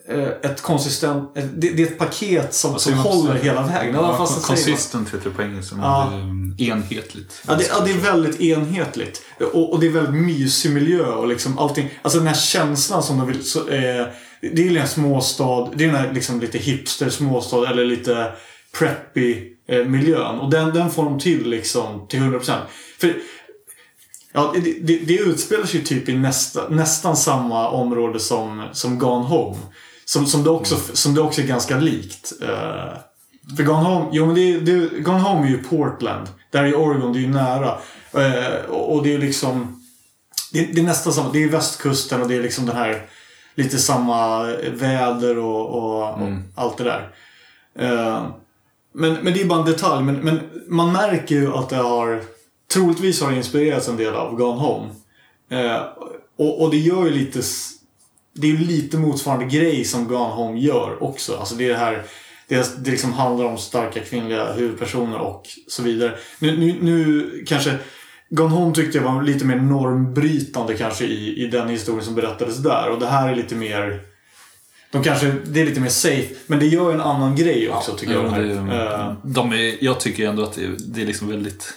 eh, ett konsistent... ett- Det, det är ett paket som, som håller svenska? hela vägen. Ja, fast. Consistent heter det på engelska. men Ja. det är, enhetligt. Ja det, ja, det är väldigt enhetligt. Och, och det är väldigt mysig miljö och liksom allting. Alltså den här känslan som de vill... Så, eh, det är ju en småstad. Det är den här liksom lite hipster småstad eller lite preppy eh, miljön. Och den, den får de till liksom till 100%. För Ja, det, det, det utspelar sig ju typ i nästa, nästan samma område som, som Gone Home. Som, som, det också, som det också är ganska likt. Eh, för Gone Home, jo men det, det, Gone Home är ju Portland. Där är Oregon, det är ju nära. Eh, och, och det är liksom... Det, det är nästan samma, det är västkusten och det är liksom den här lite samma väder och, och, och allt det där. Eh, men, men det är bara en detalj. Men, men man märker ju att det har... Troligtvis har inspirerats en del av Gone Home. Eh, och, och det gör ju lite... Det är lite motsvarande grej som Gone Home gör också. Alltså det är det här... Det, det liksom handlar om starka kvinnliga huvudpersoner och så vidare. Nu, nu, nu kanske... Gone Home tyckte jag var lite mer normbrytande kanske i, i den historien som berättades där. Och det här är lite mer... De kanske, det är lite mer safe. Men det gör en annan grej också tycker jag. Ja, det här. det, Eh, de är, jag tycker ändå att det är, det är liksom väldigt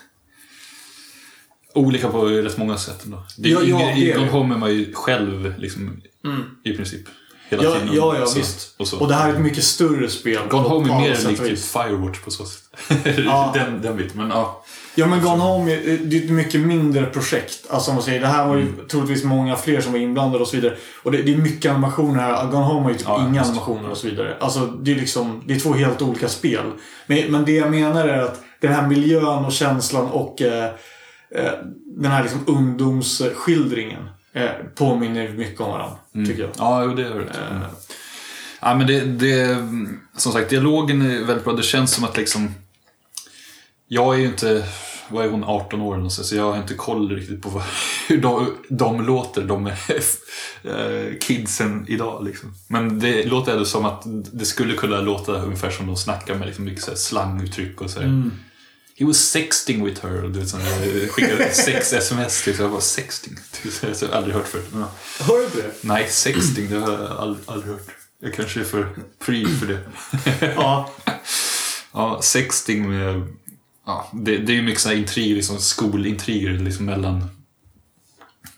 olika på rätt många sätt. Ändå. Det är Ja, ja, det är I. Gone Home är man ju själv liksom, i princip. Hela Ja, tiden. ja, ja så, visst. Och, så. Och det här är ett mycket större spel. Gone Home är mer likt typ. Firewatch på så sätt. Ja. (laughs) den, den biten. Men ja. Ja men Gone Home är, det är ett mycket mindre projekt. Alltså man säger, det här var ju Mm. troligtvis många fler som var inblandade och så vidare. Och det, det är mycket animationer här. Gone Home har ju typ Ja, inga just. animationer och så vidare. Alltså det är liksom, det är två helt olika spel. Men, men det jag menar är att den här miljön och känslan och eh, eh, den här liksom ungdomsskildringen eh, påminner mycket om varandra. Mm. Tycker jag. Ja, det gör det. Ja, men det, det, som sagt, dialogen är väldigt bra. Det känns som att liksom... Jag är ju inte, vad är hon, 18 år eller något, så jag har inte koll riktigt på vad, (laughs) hur de, de låter, de (laughs) eh, kidsen idag. Liksom. Men det låter ändå som att det skulle kunna låta ungefär som de snackar med liksom mycket så slanguttryck och så här. He was sexting with her. Du vet, där, skickade (laughs) sex-sms. Typ, så jag bara sexting. (laughs) Det har jag aldrig hört förut. Ja. Hör du det? Nej, sexting, det har jag aldrig, aldrig hört. Jag kanske är för pre för det. (laughs) Ja. Ja, sexting med... Ja, det, det är ju mycket här intriger, liksom skolintriger liksom mellan...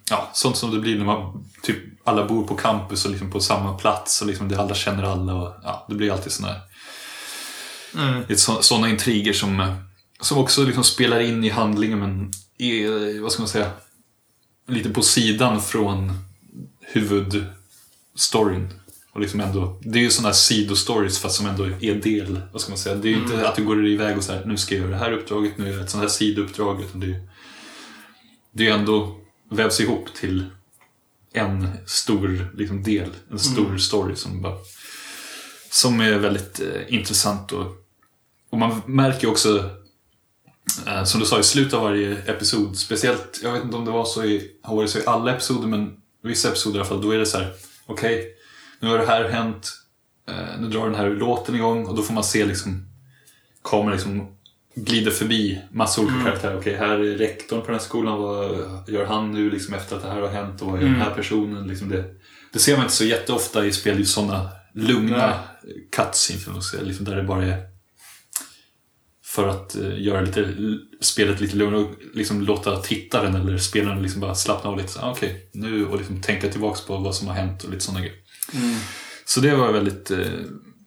Ja, sånt som det blir när man typ alla bor på campus och liksom på samma plats och liksom det alla känner alla och ja, det blir alltid såna så, såna intriger som, eh, som också liksom spelar in i handlingen men är, vad ska man säga, lite på sidan från huvudstoryn. Och liksom ändå, det är ju sådana här sidostories fast som ändå är del. Vad ska man säga? Det är ju inte att du går iväg och så här, nu ska jag göra det här uppdraget, nu gör jag ett sånt här sidouppdrag. Utan det, är, det är ändå vävs ihop till en stor liksom, del, en stor story som bara som är väldigt eh, intressant och, och man märker också som du sa i slutet av varje episod, speciellt, jag vet inte om det var så i, har varit så i alla episoder men vissa episoder i alla fall, då är det så här okej, nu har det här hänt, eh, nu drar den här låten igång och då får man se liksom kameran liksom glider förbi massa olika karaktärer. Okej, här är rektorn på den här skolan. Vad gör han nu liksom efter att det här har hänt? Och vad gör den här personen? Liksom det, det ser man inte så jätteofta i spel. i sådana lugna cutscenes. Liksom där det bara är för att eh, göra lite, spelet lite lugnare och liksom låta tittaren eller spelaren liksom bara slappna av lite. Så, ah, Okej, nu och liksom tänka tillbaks på vad som har hänt och lite sådana grejer. Så det var väldigt eh,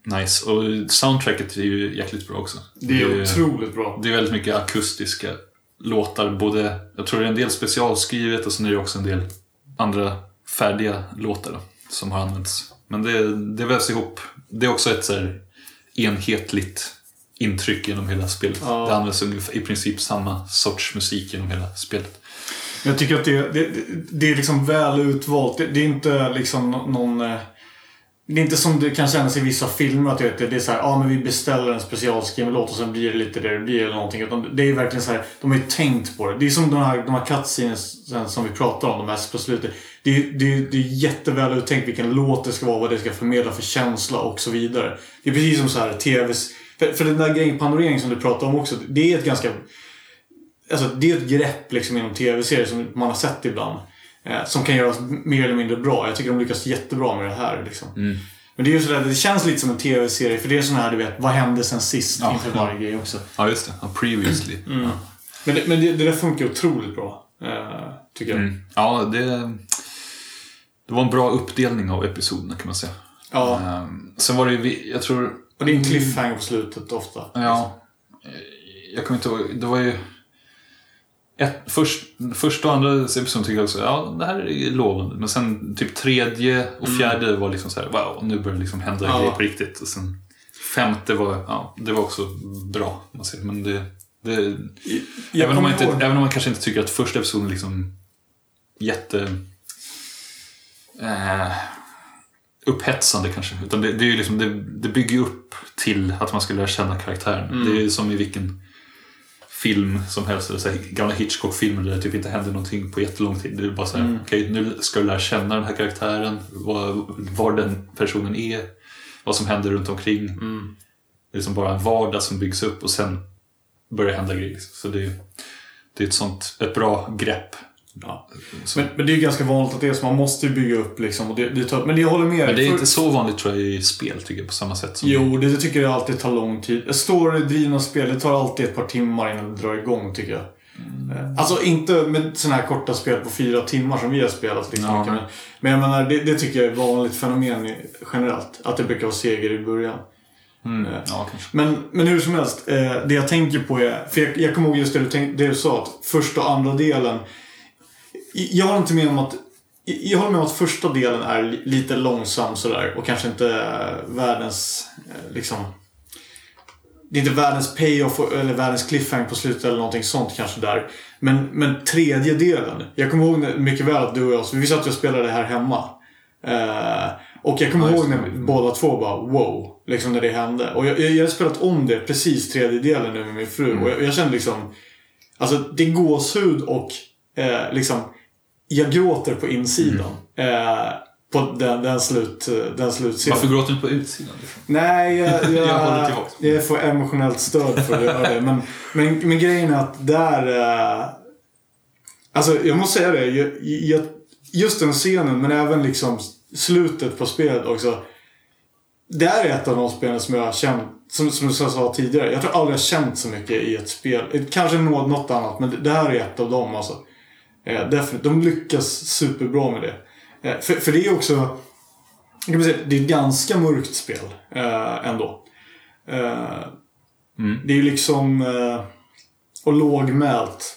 nice. Och soundtracket är ju jäkligt bra också. Det är otroligt bra. Det är väldigt mycket akustiska låtar. Både, jag tror det är en del specialskrivet och sen är det också en del andra färdiga låtar då, som har använts. Men det, det vävs ihop. Det är också ett så här enhetligt intryck genom hela spelet. Ja. Det används i princip samma sorts musik genom hela spelet. Jag tycker att det, det, det- är liksom väl utvalt. Det, det är inte liksom nå- någon... eh, Det är inte som det kan kännas i vissa filmer att vet, det är så här, ja men vi beställer en specialskriven låt och sen blir det lite det det blir eller någonting. Utan det är verkligen så här, de har ju tänkt på det. Det är som de här, de här cutscenes som vi pratar om, de här på slutet. Det är, det, är, det är jätteväl uttänkt vilken låt det ska vara, vad det ska förmedla för känsla och så vidare. Det är precis som så här TVs... För, för den där grejen panorering som du pratar om också, det är ett ganska Alltså, det är ett grepp liksom inom tv-serier som man har sett ibland. Eh, som kan göras mer eller mindre bra. Jag tycker de lyckas jättebra med det här. Liksom. Men det är ju sådär, det känns lite som en tv-serie. För det är sån här, du vet, vad hände sen sist Ja, inför ja. varje grej också. Ja, just det. Ja, previously. Ja. Men, det, men det, det där funkar otroligt bra. Eh, tycker jag. Mm. Ja, det, det var en bra uppdelning av episoderna kan man säga. Ja. Ehm, sen var det ju, jag tror, Och det är en cliffhanger på slutet ofta. ja, eh, jag kommer inte ihåg, det var ju ett, först, första och andra episoden tyckte jag också, ja det här är lovande. Men sen typ tredje och fjärde var liksom så här, wow, nu börjar det liksom hända Ja. grejer på riktigt. Och sen femte var, ja, det var också bra. Man säger. Men det, det, även, om man inte, ihåg- även om man kanske inte tycker att första episoden liksom jätte... Eh, upphetsande kanske. Utan det, det, är ju liksom, det, det bygger upp till att man ska lära känna karaktären. Mm. Det är som i vilken film som helst. Eller så här, gamla Hitchcock-filmer där det typ inte händer någonting på jättelång tid. Det är bara så här, Mm. okej nu ska du lära känna den här karaktären. Var, var den personen är. Vad som händer runt omkring. Mm. Det är som bara en vardag som byggs upp och sen börjar hända grejer. liksom. Så det det är ett sånt, ett bra grepp. Ja. Men, men det är ju ganska vanligt att det är så. Man måste ju bygga upp liksom. Och det, det tar, men jag håller med. Men det är För- inte så vanligt tror jag i spel tycker jag på samma sätt som Jo, det tycker jag alltid tar lång tid. Storydrivna spel, det tar alltid ett par timmar innan det drar igång tycker jag. Eh, Alltså inte med sådana här korta spel på fyra timmar som vi har spelat. Liksom, Ja, men, men jag menar, det, det tycker jag är ett vanligt fenomen generellt. Att det brukar vara seger i början. Mm, Eh, ja. Men, men hur som helst, eh, det jag tänker på är... För jag, jag kommer ihåg just det du, tänk, det du sa, att första och andra delen. Jag håller inte med om att... Jag håller med om att första delen är li, lite långsam sådär och kanske inte eh, världens... Eh, liksom... Det är inte världens payoff eller världens cliffhanger på slutet eller någonting sånt kanske där. Men, men tredje delen. Jag kommer ihåg mycket väl att du och jag, vi satt och spelade det här hemma. Eh, och jag kommer Ja, ihåg när det. båda två bara wow. Liksom när det hände. Och jag, jag, jag har spelat om det precis tredje delen nu med min fru. Mm. Och jag, jag kände liksom... Alltså det är gåshud och eh, liksom... Jag gråter på insidan. Mm. Eh, på den, den, slut, den slutscenen. Varför gråter du på utsidan? Nej, jag, (laughs) jag, Jag jag för emotionellt störd för att göra det. Men, men, men grejen är att där... eh, Alltså jag måste säga det. Jag, jag, just den scenen men även liksom slutet på spelet också. Det är ett av de spelen som jag har känt, som, som jag sa tidigare. Jag tror aldrig jag har känt så mycket i ett spel. Kanske något, annat men det, det här är ett av dem alltså. Eh, därför, de lyckas superbra med det. Eh, för, för det är också... Kan man säga, det är ett ganska mörkt spel eh, ändå. Eh, Det är ju liksom... Och lågmält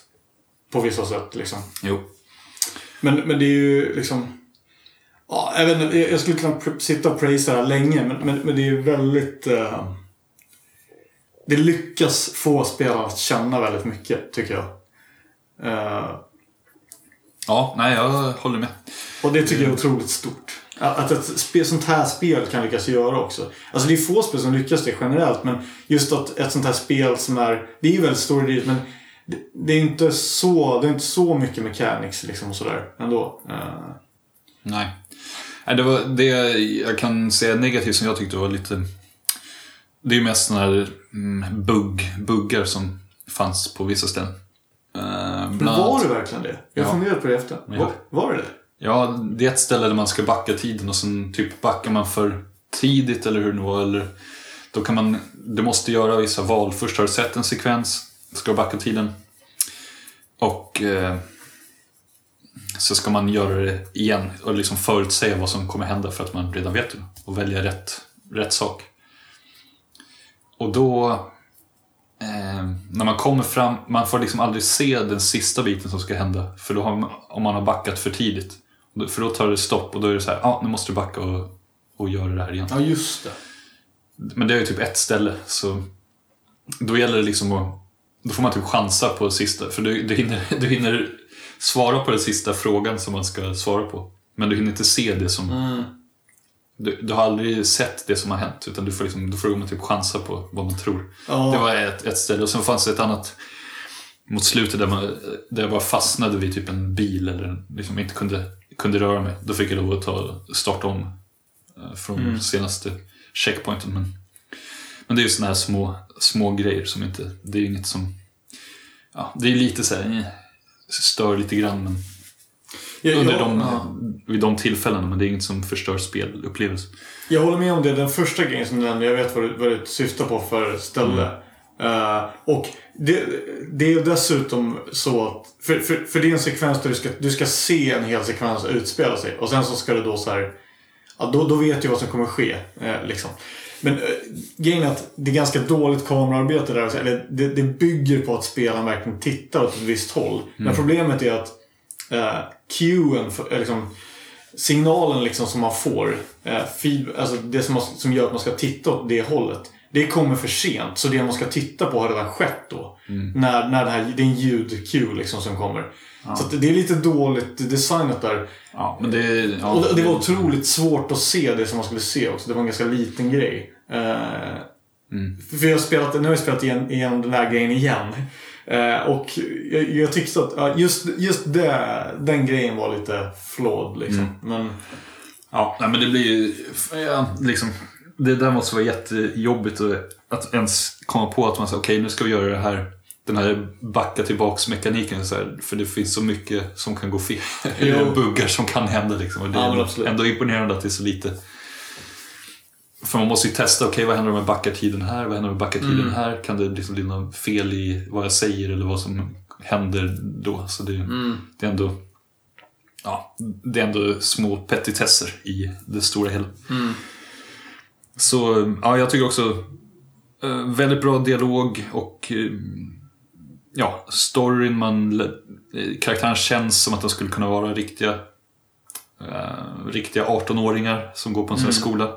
på vissa sätt liksom. Jo. Men, men det är ju liksom... Ja, jag, vet inte, jag skulle kunna sitta och prisa det här länge men, men, men det är ju väldigt... Eh, det lyckas få spelarna att känna väldigt mycket, tycker jag. Eh, Ja, nej jag håller med. och det tycker jag är otroligt stort. Att ett spel, sånt här spel kan lyckas göra också. Alltså det är få spel som lyckas det generellt men just att ett sånt här spel som är... Det är ju väldigt storydrivet men det, är inte så, det är inte så mycket mechanics liksom och sådär ändå. Eh, Nej. Nej, det var det jag kan säga negativt som jag tyckte var lite... Det är ju mest sådana här mm, bugg, buggar som fanns på vissa ställen. Men var det verkligen det? Jag Ja. funderade på det efter. Var, var det det? Ja, det är ett ställe där man ska backa tiden och sen typ backar man för tidigt eller hur det nu var. Eller då kan man, du måste göra vissa val. Först har du sett en sekvens, ska du backa tiden. Och eh, så ska man göra det igen och liksom förutsäga vad som kommer hända för att man redan vet det. Och välja rätt, rätt sak. Och då, eh, när man kommer fram, man får liksom aldrig se den sista biten som ska hända. För då har man, om man har backat för tidigt. För då tar det stopp och då är det så här, ja ah, nu måste du backa och, och göra det här igen. Ja, just det. Men det är ju typ ett ställe så då gäller det liksom att då får man typ chansa på sista för du, du, hinner, (laughs) du hinner svara på den sista frågan som man ska svara på. Men du hinner inte se det som du, du har aldrig sett det som har hänt utan du får, liksom, då får man typ chansa på vad man tror. Ja. Det var ett, ett ställe och sen fanns det ett annat mot slutet där, man, där jag bara fastnade vid typ en bil eller liksom inte kunde, kunde röra mig. Då fick jag lov att ta, starta om eh, från senaste checkpointen. Men, men det är ju såna här små, små grejer som inte, det är inget som, ja, det är lite så här, eh, stör lite grann men under jag, de, ja. vid de tillfällena men det är inget som förstör spelupplevelsen. jag håller med om det. Den första grejen som du nämnde, jag vet vad du, vad du syftar på för ställe. Eh, och det, det är dessutom så att... För, för, för det är en sekvens där du ska, du ska se en hel sekvens utspela sig. Och sen så ska du då så här... Ja, då, då vet du vad som kommer ske. Eh, liksom. Men eh, grejen är att det är ganska dåligt kamerarbete där. Eller det, det bygger på att spelaren verkligen tittar åt ett visst håll. Men problemet är att eh, cueen, för- eh, liksom, signalen liksom som man får, eh, feed, alltså det som, man, som gör att man ska titta åt det hållet. Det kommer för sent, så det man ska titta på har redan skett då. När, när det, här, det är en ljud-cue liksom som kommer. Så att det är lite dåligt designat där. Ja, men det, ja, Och det- var otroligt svårt att se det som man skulle se också. Det var en ganska liten grej. Eh, För jag har spelat, nu har jag spelat igen, igenom den här grejen igen. Eh, och jag, jag tyckte att ja, just, just det, den grejen var lite flawed liksom. Men Ja, nej, men det blir ju... Ja, liksom, det där måste vara jättejobbigt att, ens komma på att man säger okej nu ska vi göra det här. Den här backa tillbaks mekaniken. Så här, för det finns så mycket som kan gå fel. (laughs) Eller buggar som kan hända. Liksom. Och det Ja, är absolut. ändå imponerande att det är så lite. För man måste ju testa, okej vad händer om jag backar tiden här? Vad händer om jag backar tiden Mm. här? Kan det liksom bli något fel i vad jag säger eller vad som händer då? Så det, Mm. det är ändå ja, det är ändå små petitesser i det stora hela. Så ja, jag tycker också eh, väldigt bra dialog och eh, ja, storyn man... eh, Karaktären känns som att de skulle kunna vara riktiga riktiga 18-åringar som går på en sån här skola.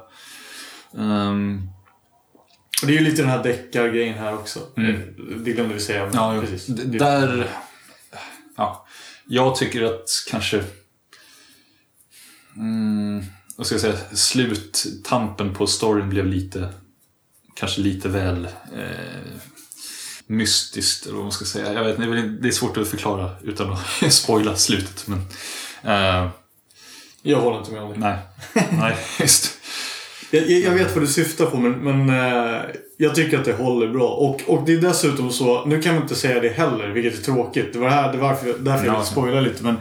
Ehm, och det är ju lite den här deckargrejen här också. Mm. Eh, Det glömde vi säga. Ja, precis. d- där... Ja, jag tycker att kanske... Mm, vad ska jag säga? Sluttampen på storyn blev lite... Kanske lite väl eh, mystiskt, eller vad man ska säga. Jag vet, det är svårt att förklara utan att (laughs) spoila slutet. Men, eh, Jag håller inte med om det. Nej, nej just. Jag, jag vet vad du syftar på men, men eh, jag tycker att det håller bra. Och, och det är dessutom så, nu kan vi inte säga det heller vilket är tråkigt. Det var här, det var därför jag Ja. vill spoila lite. Men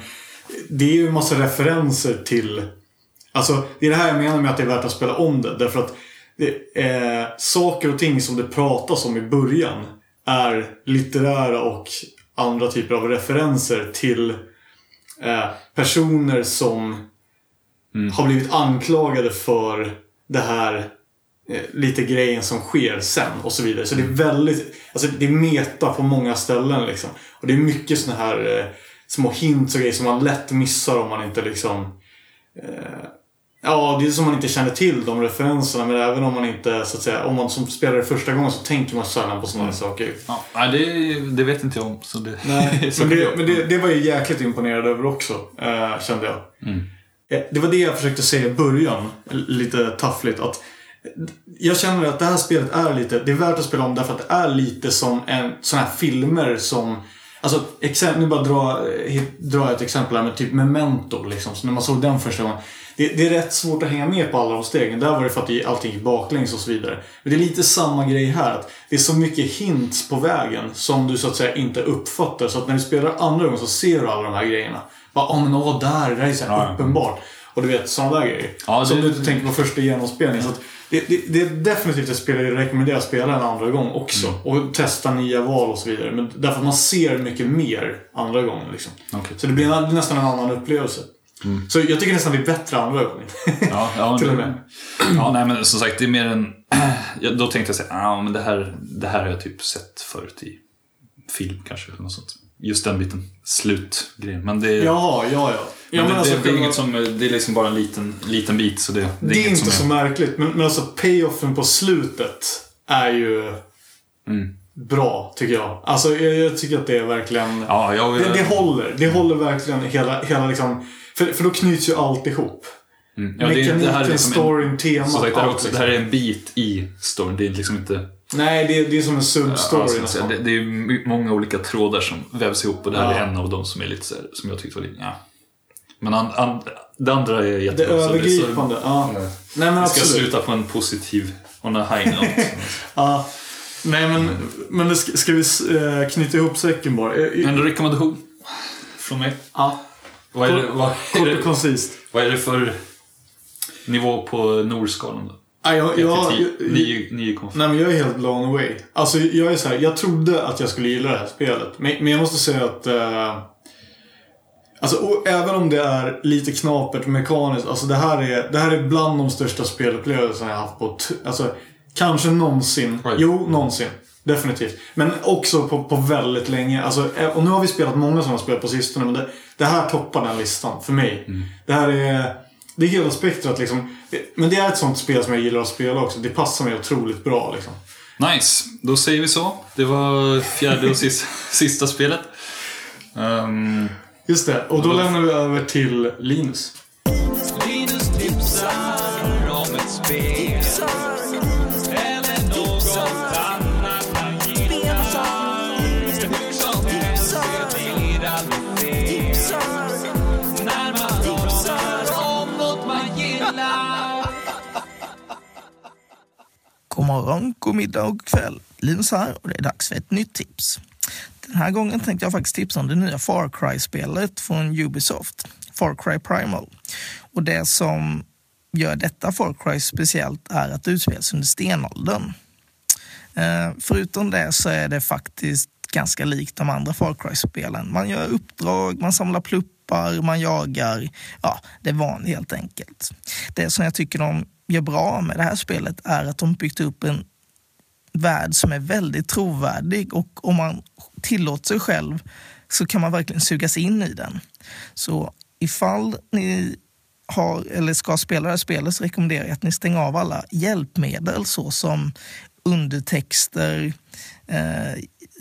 det är ju en massa referenser till... Alltså det är det här jag menar med att det är värt att spela om det. Därför att det, eh, saker och ting som det pratas om i början är litterära och andra typer av referenser till eh, personer som har blivit anklagade för det här eh, lite grejen som sker sen och så vidare. Så det är väldigt, alltså det är meta på många ställen liksom. Och det är mycket såna här eh, små hints och grejer som man lätt missar om man inte liksom eh, Ja, det är som man inte känner till de referenserna men även om man inte, så att säga, om man som spelar det första gången så tänker man sällan på sådana saker. Ja, nej, det, det vet inte jag om. Så det, Nej, (laughs) men, det, men det, det var jag jäkligt imponerad över också, eh, kände jag. Eh, Eh, det var det jag försökte säga i början, lite taffligt. Att jag känner att det här spelet är lite, det är värt att spela om därför att det är lite som en sån här filmer som Alltså, nu bara dra, eh, dra ett exempel här med typ Memento liksom. Så när man såg den första gången. Det, det är rätt svårt att hänga med på alla de stegen. Där var det för att allting gick baklänges och så vidare. Men det är lite samma grej här. Att det är så mycket hints på vägen som du så att säga inte uppfattar. Så att när du spelar andra gången så ser du alla de här grejerna. Bara, åh men åh där, det där är så här Ja. uppenbart. Och du vet, sådana där grejer. Ja, som du inte tänker på första genomspelningen. Så det, det, det är definitivt ett spel jag rekommenderar att spela en andra gång också. Mm. Och testa nya val och så vidare. Men därför att man ser mycket mer andra gången. Liksom. Okej. Så det blir en, nästan en annan upplevelse. Så jag tycker nästan det är bättre andra gången. Ja, ja, (laughs) Till och med. Ja, nej men som sagt, det är mer en... (clears throat) Ja, då tänkte jag säga, ja men det här, det här har jag typ sett förut i film kanske. Eller något sånt. Just den biten, slutgrejen. Men det, Jaha, ja, ja. ja men det, alltså, det, är inget som, det är liksom bara en liten, liten bit. Så det, det är, det är inte så är, märkligt. Men, men alltså payoffen på slutet är ju Mm. bra, tycker jag. Alltså jag, jag tycker att det är verkligen... Ja, jag, Det, det håller. Det håller verkligen hela, hela liksom... För, för då knyts ju allt ihop. Mm. Ja, det, Mekaniken, det här är liksom storyn, temat, sagt, det, här är allt det liksom. här är en bit i storyn. Det är liksom inte... Nej, det, är- det är som en substory Alltså, nästan. det, det är många olika trådar som vävs ihop och det här Ja. är en av dem som är lite så här, som jag tyckte var lite... Ja. Men an, an, det andra är Det jättebra. så övergripande. Ja. Ja. Nej men Vi ska absolut. sluta på en positiv, on a high note. (laughs) Ja. Nej men, men det ska, ska vi eh, knyta ihop säcken bara? Eh, En rekommendation från mig. Ja. Vad är, det, vad, är Kort och det, koncist. vad är det för nivå på Norskalan då? Ja, jag, 1 jag, jag, 10, 9,5. Nej men jag är helt blown away. Alltså jag är så här, jag trodde att jag skulle gilla det här spelet. Men, men jag måste säga att... Eh, alltså även om det är lite knapert mekaniskt. Alltså det här är, det här är bland de största spelupplevelserna jag har haft på... Alltså kanske någonsin. Oj. Jo, någonsin. Definitivt. Men också på, på väldigt länge. Alltså, eh, och nu har vi spelat många sådana spel på sistone. Men det, det här toppar den listan för mig. Det här är... Det är hela spektrat liksom. Men det är ett sånt spel som jag gillar att spela också. Det passar mig otroligt bra liksom. Nice, då säger vi så. Det var fjärde och sista, (laughs) sista spelet. Ehm, Just det, och då lämnar vi över till. Linus morgon, god middag och kväll. Linus här och det är dags för ett nytt tips. Den här gången tänkte jag faktiskt tipsa om det nya Far Cry-spelet från Ubisoft, Far Cry Primal. Och det som gör detta Far Cry speciellt är att det utspelas under stenåldern. Eh, förutom det så är det faktiskt ganska likt de andra Far Cry-spelen. Man gör uppdrag, man samlar pluppar, man jagar. Ja, det är vanligt helt enkelt. Det som jag tycker om gör bra med det här spelet är att de byggt upp en värld som är väldigt trovärdig och om man tillåter sig själv så kan man verkligen sugas in i den. Så ifall ni har eller ska spela det här spelet så rekommenderar jag att ni stänger av alla hjälpmedel såsom undertexter, eh,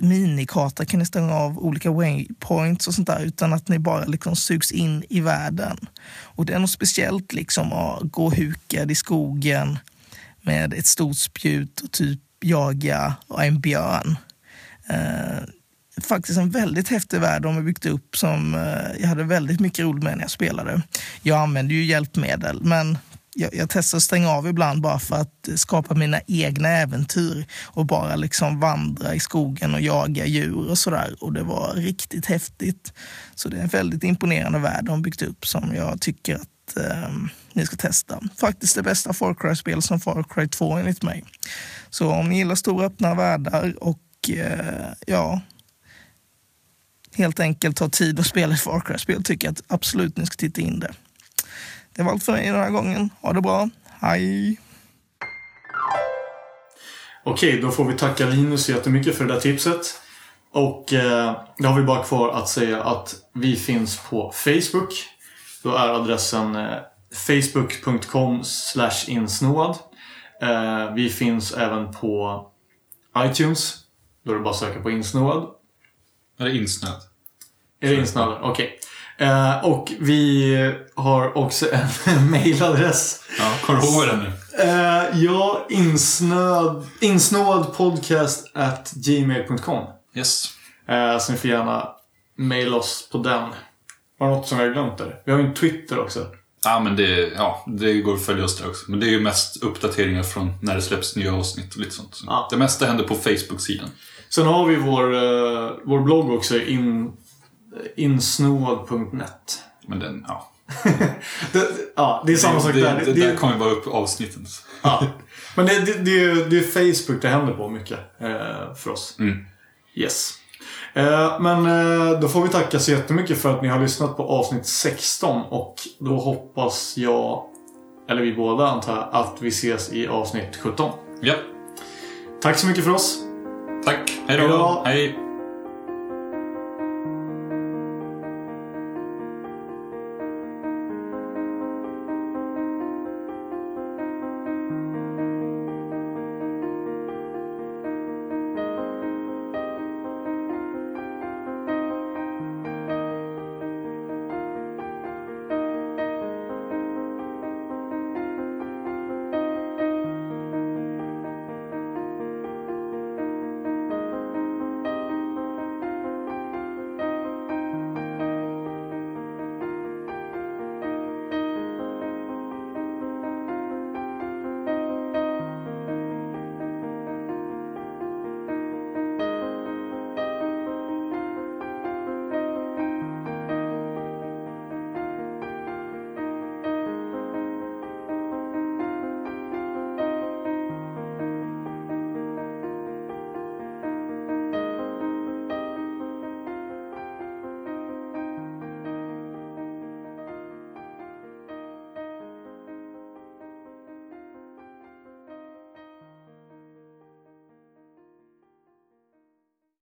minikarta kan ni stänga av, olika waypoints och sånt där utan att ni bara liksom sugs in i världen. Och det är något speciellt liksom att gå hukad i skogen med ett stort spjut och typ jaga en björn. Eh, faktiskt en väldigt häftig värld de har byggt upp som eh, jag hade väldigt mycket roligt med när jag spelade. Jag använder ju hjälpmedel, men jag, jag testar att stänga av ibland bara för att skapa mina egna äventyr och bara liksom vandra i skogen och jaga djur och sådär. Och det var riktigt häftigt. Så det är en väldigt imponerande värld de byggt upp som jag tycker att eh, ni ska testa. Faktiskt det bästa Far Cry-spel som Far Cry 2 enligt mig. Så om ni gillar stora öppna världar och eh, ja, helt enkelt ta tid att spela ett Far Cry-spel tycker jag att absolut ni ska titta in det. Det var allt för mig den här gången. Ha det bra. Hej! Okej, då får vi tacka Linus jättemycket för det där tipset. Och eh, då har vi bara kvar att säga att vi finns på Facebook. Då är adressen eh, facebook.com insnoad. Eh, vi finns även på iTunes. Då är det bara att söka på insnoad. Eller insnöad. Är det insnöad? Okej. Eh, och vi har också en (laughs) mailadress. Ja, kommer du ihåg den nu? Eh, ja, at gmail.com. Yes. Eh, så ni får gärna mejla oss på den. Var det något som jag har glömt där? Vi har ju en Twitter också. Ja, men det, ja, det går att följa oss där också. Men det är ju mest uppdateringar från när det släpps nya avsnitt och lite sånt. Så Ja. Det mesta händer på Facebook-sidan. Sen har vi vår, eh, vår blogg också, in, insnoad.net. Men den, ja. (laughs) Det, ja, det är samma sak det, där. Det, Det- där kommer bara upp avsnitten. (laughs) Ja. Men det, det, det, är, det är Facebook det händer på mycket eh, för oss. Mm. Yes. Eh, men eh, då får vi tacka så jättemycket för att ni har lyssnat på avsnitt 16 och då hoppas jag, eller vi båda antar jag, att vi ses i avsnitt 17. Ja, Tack så mycket för oss. tack. Hej då. Hej.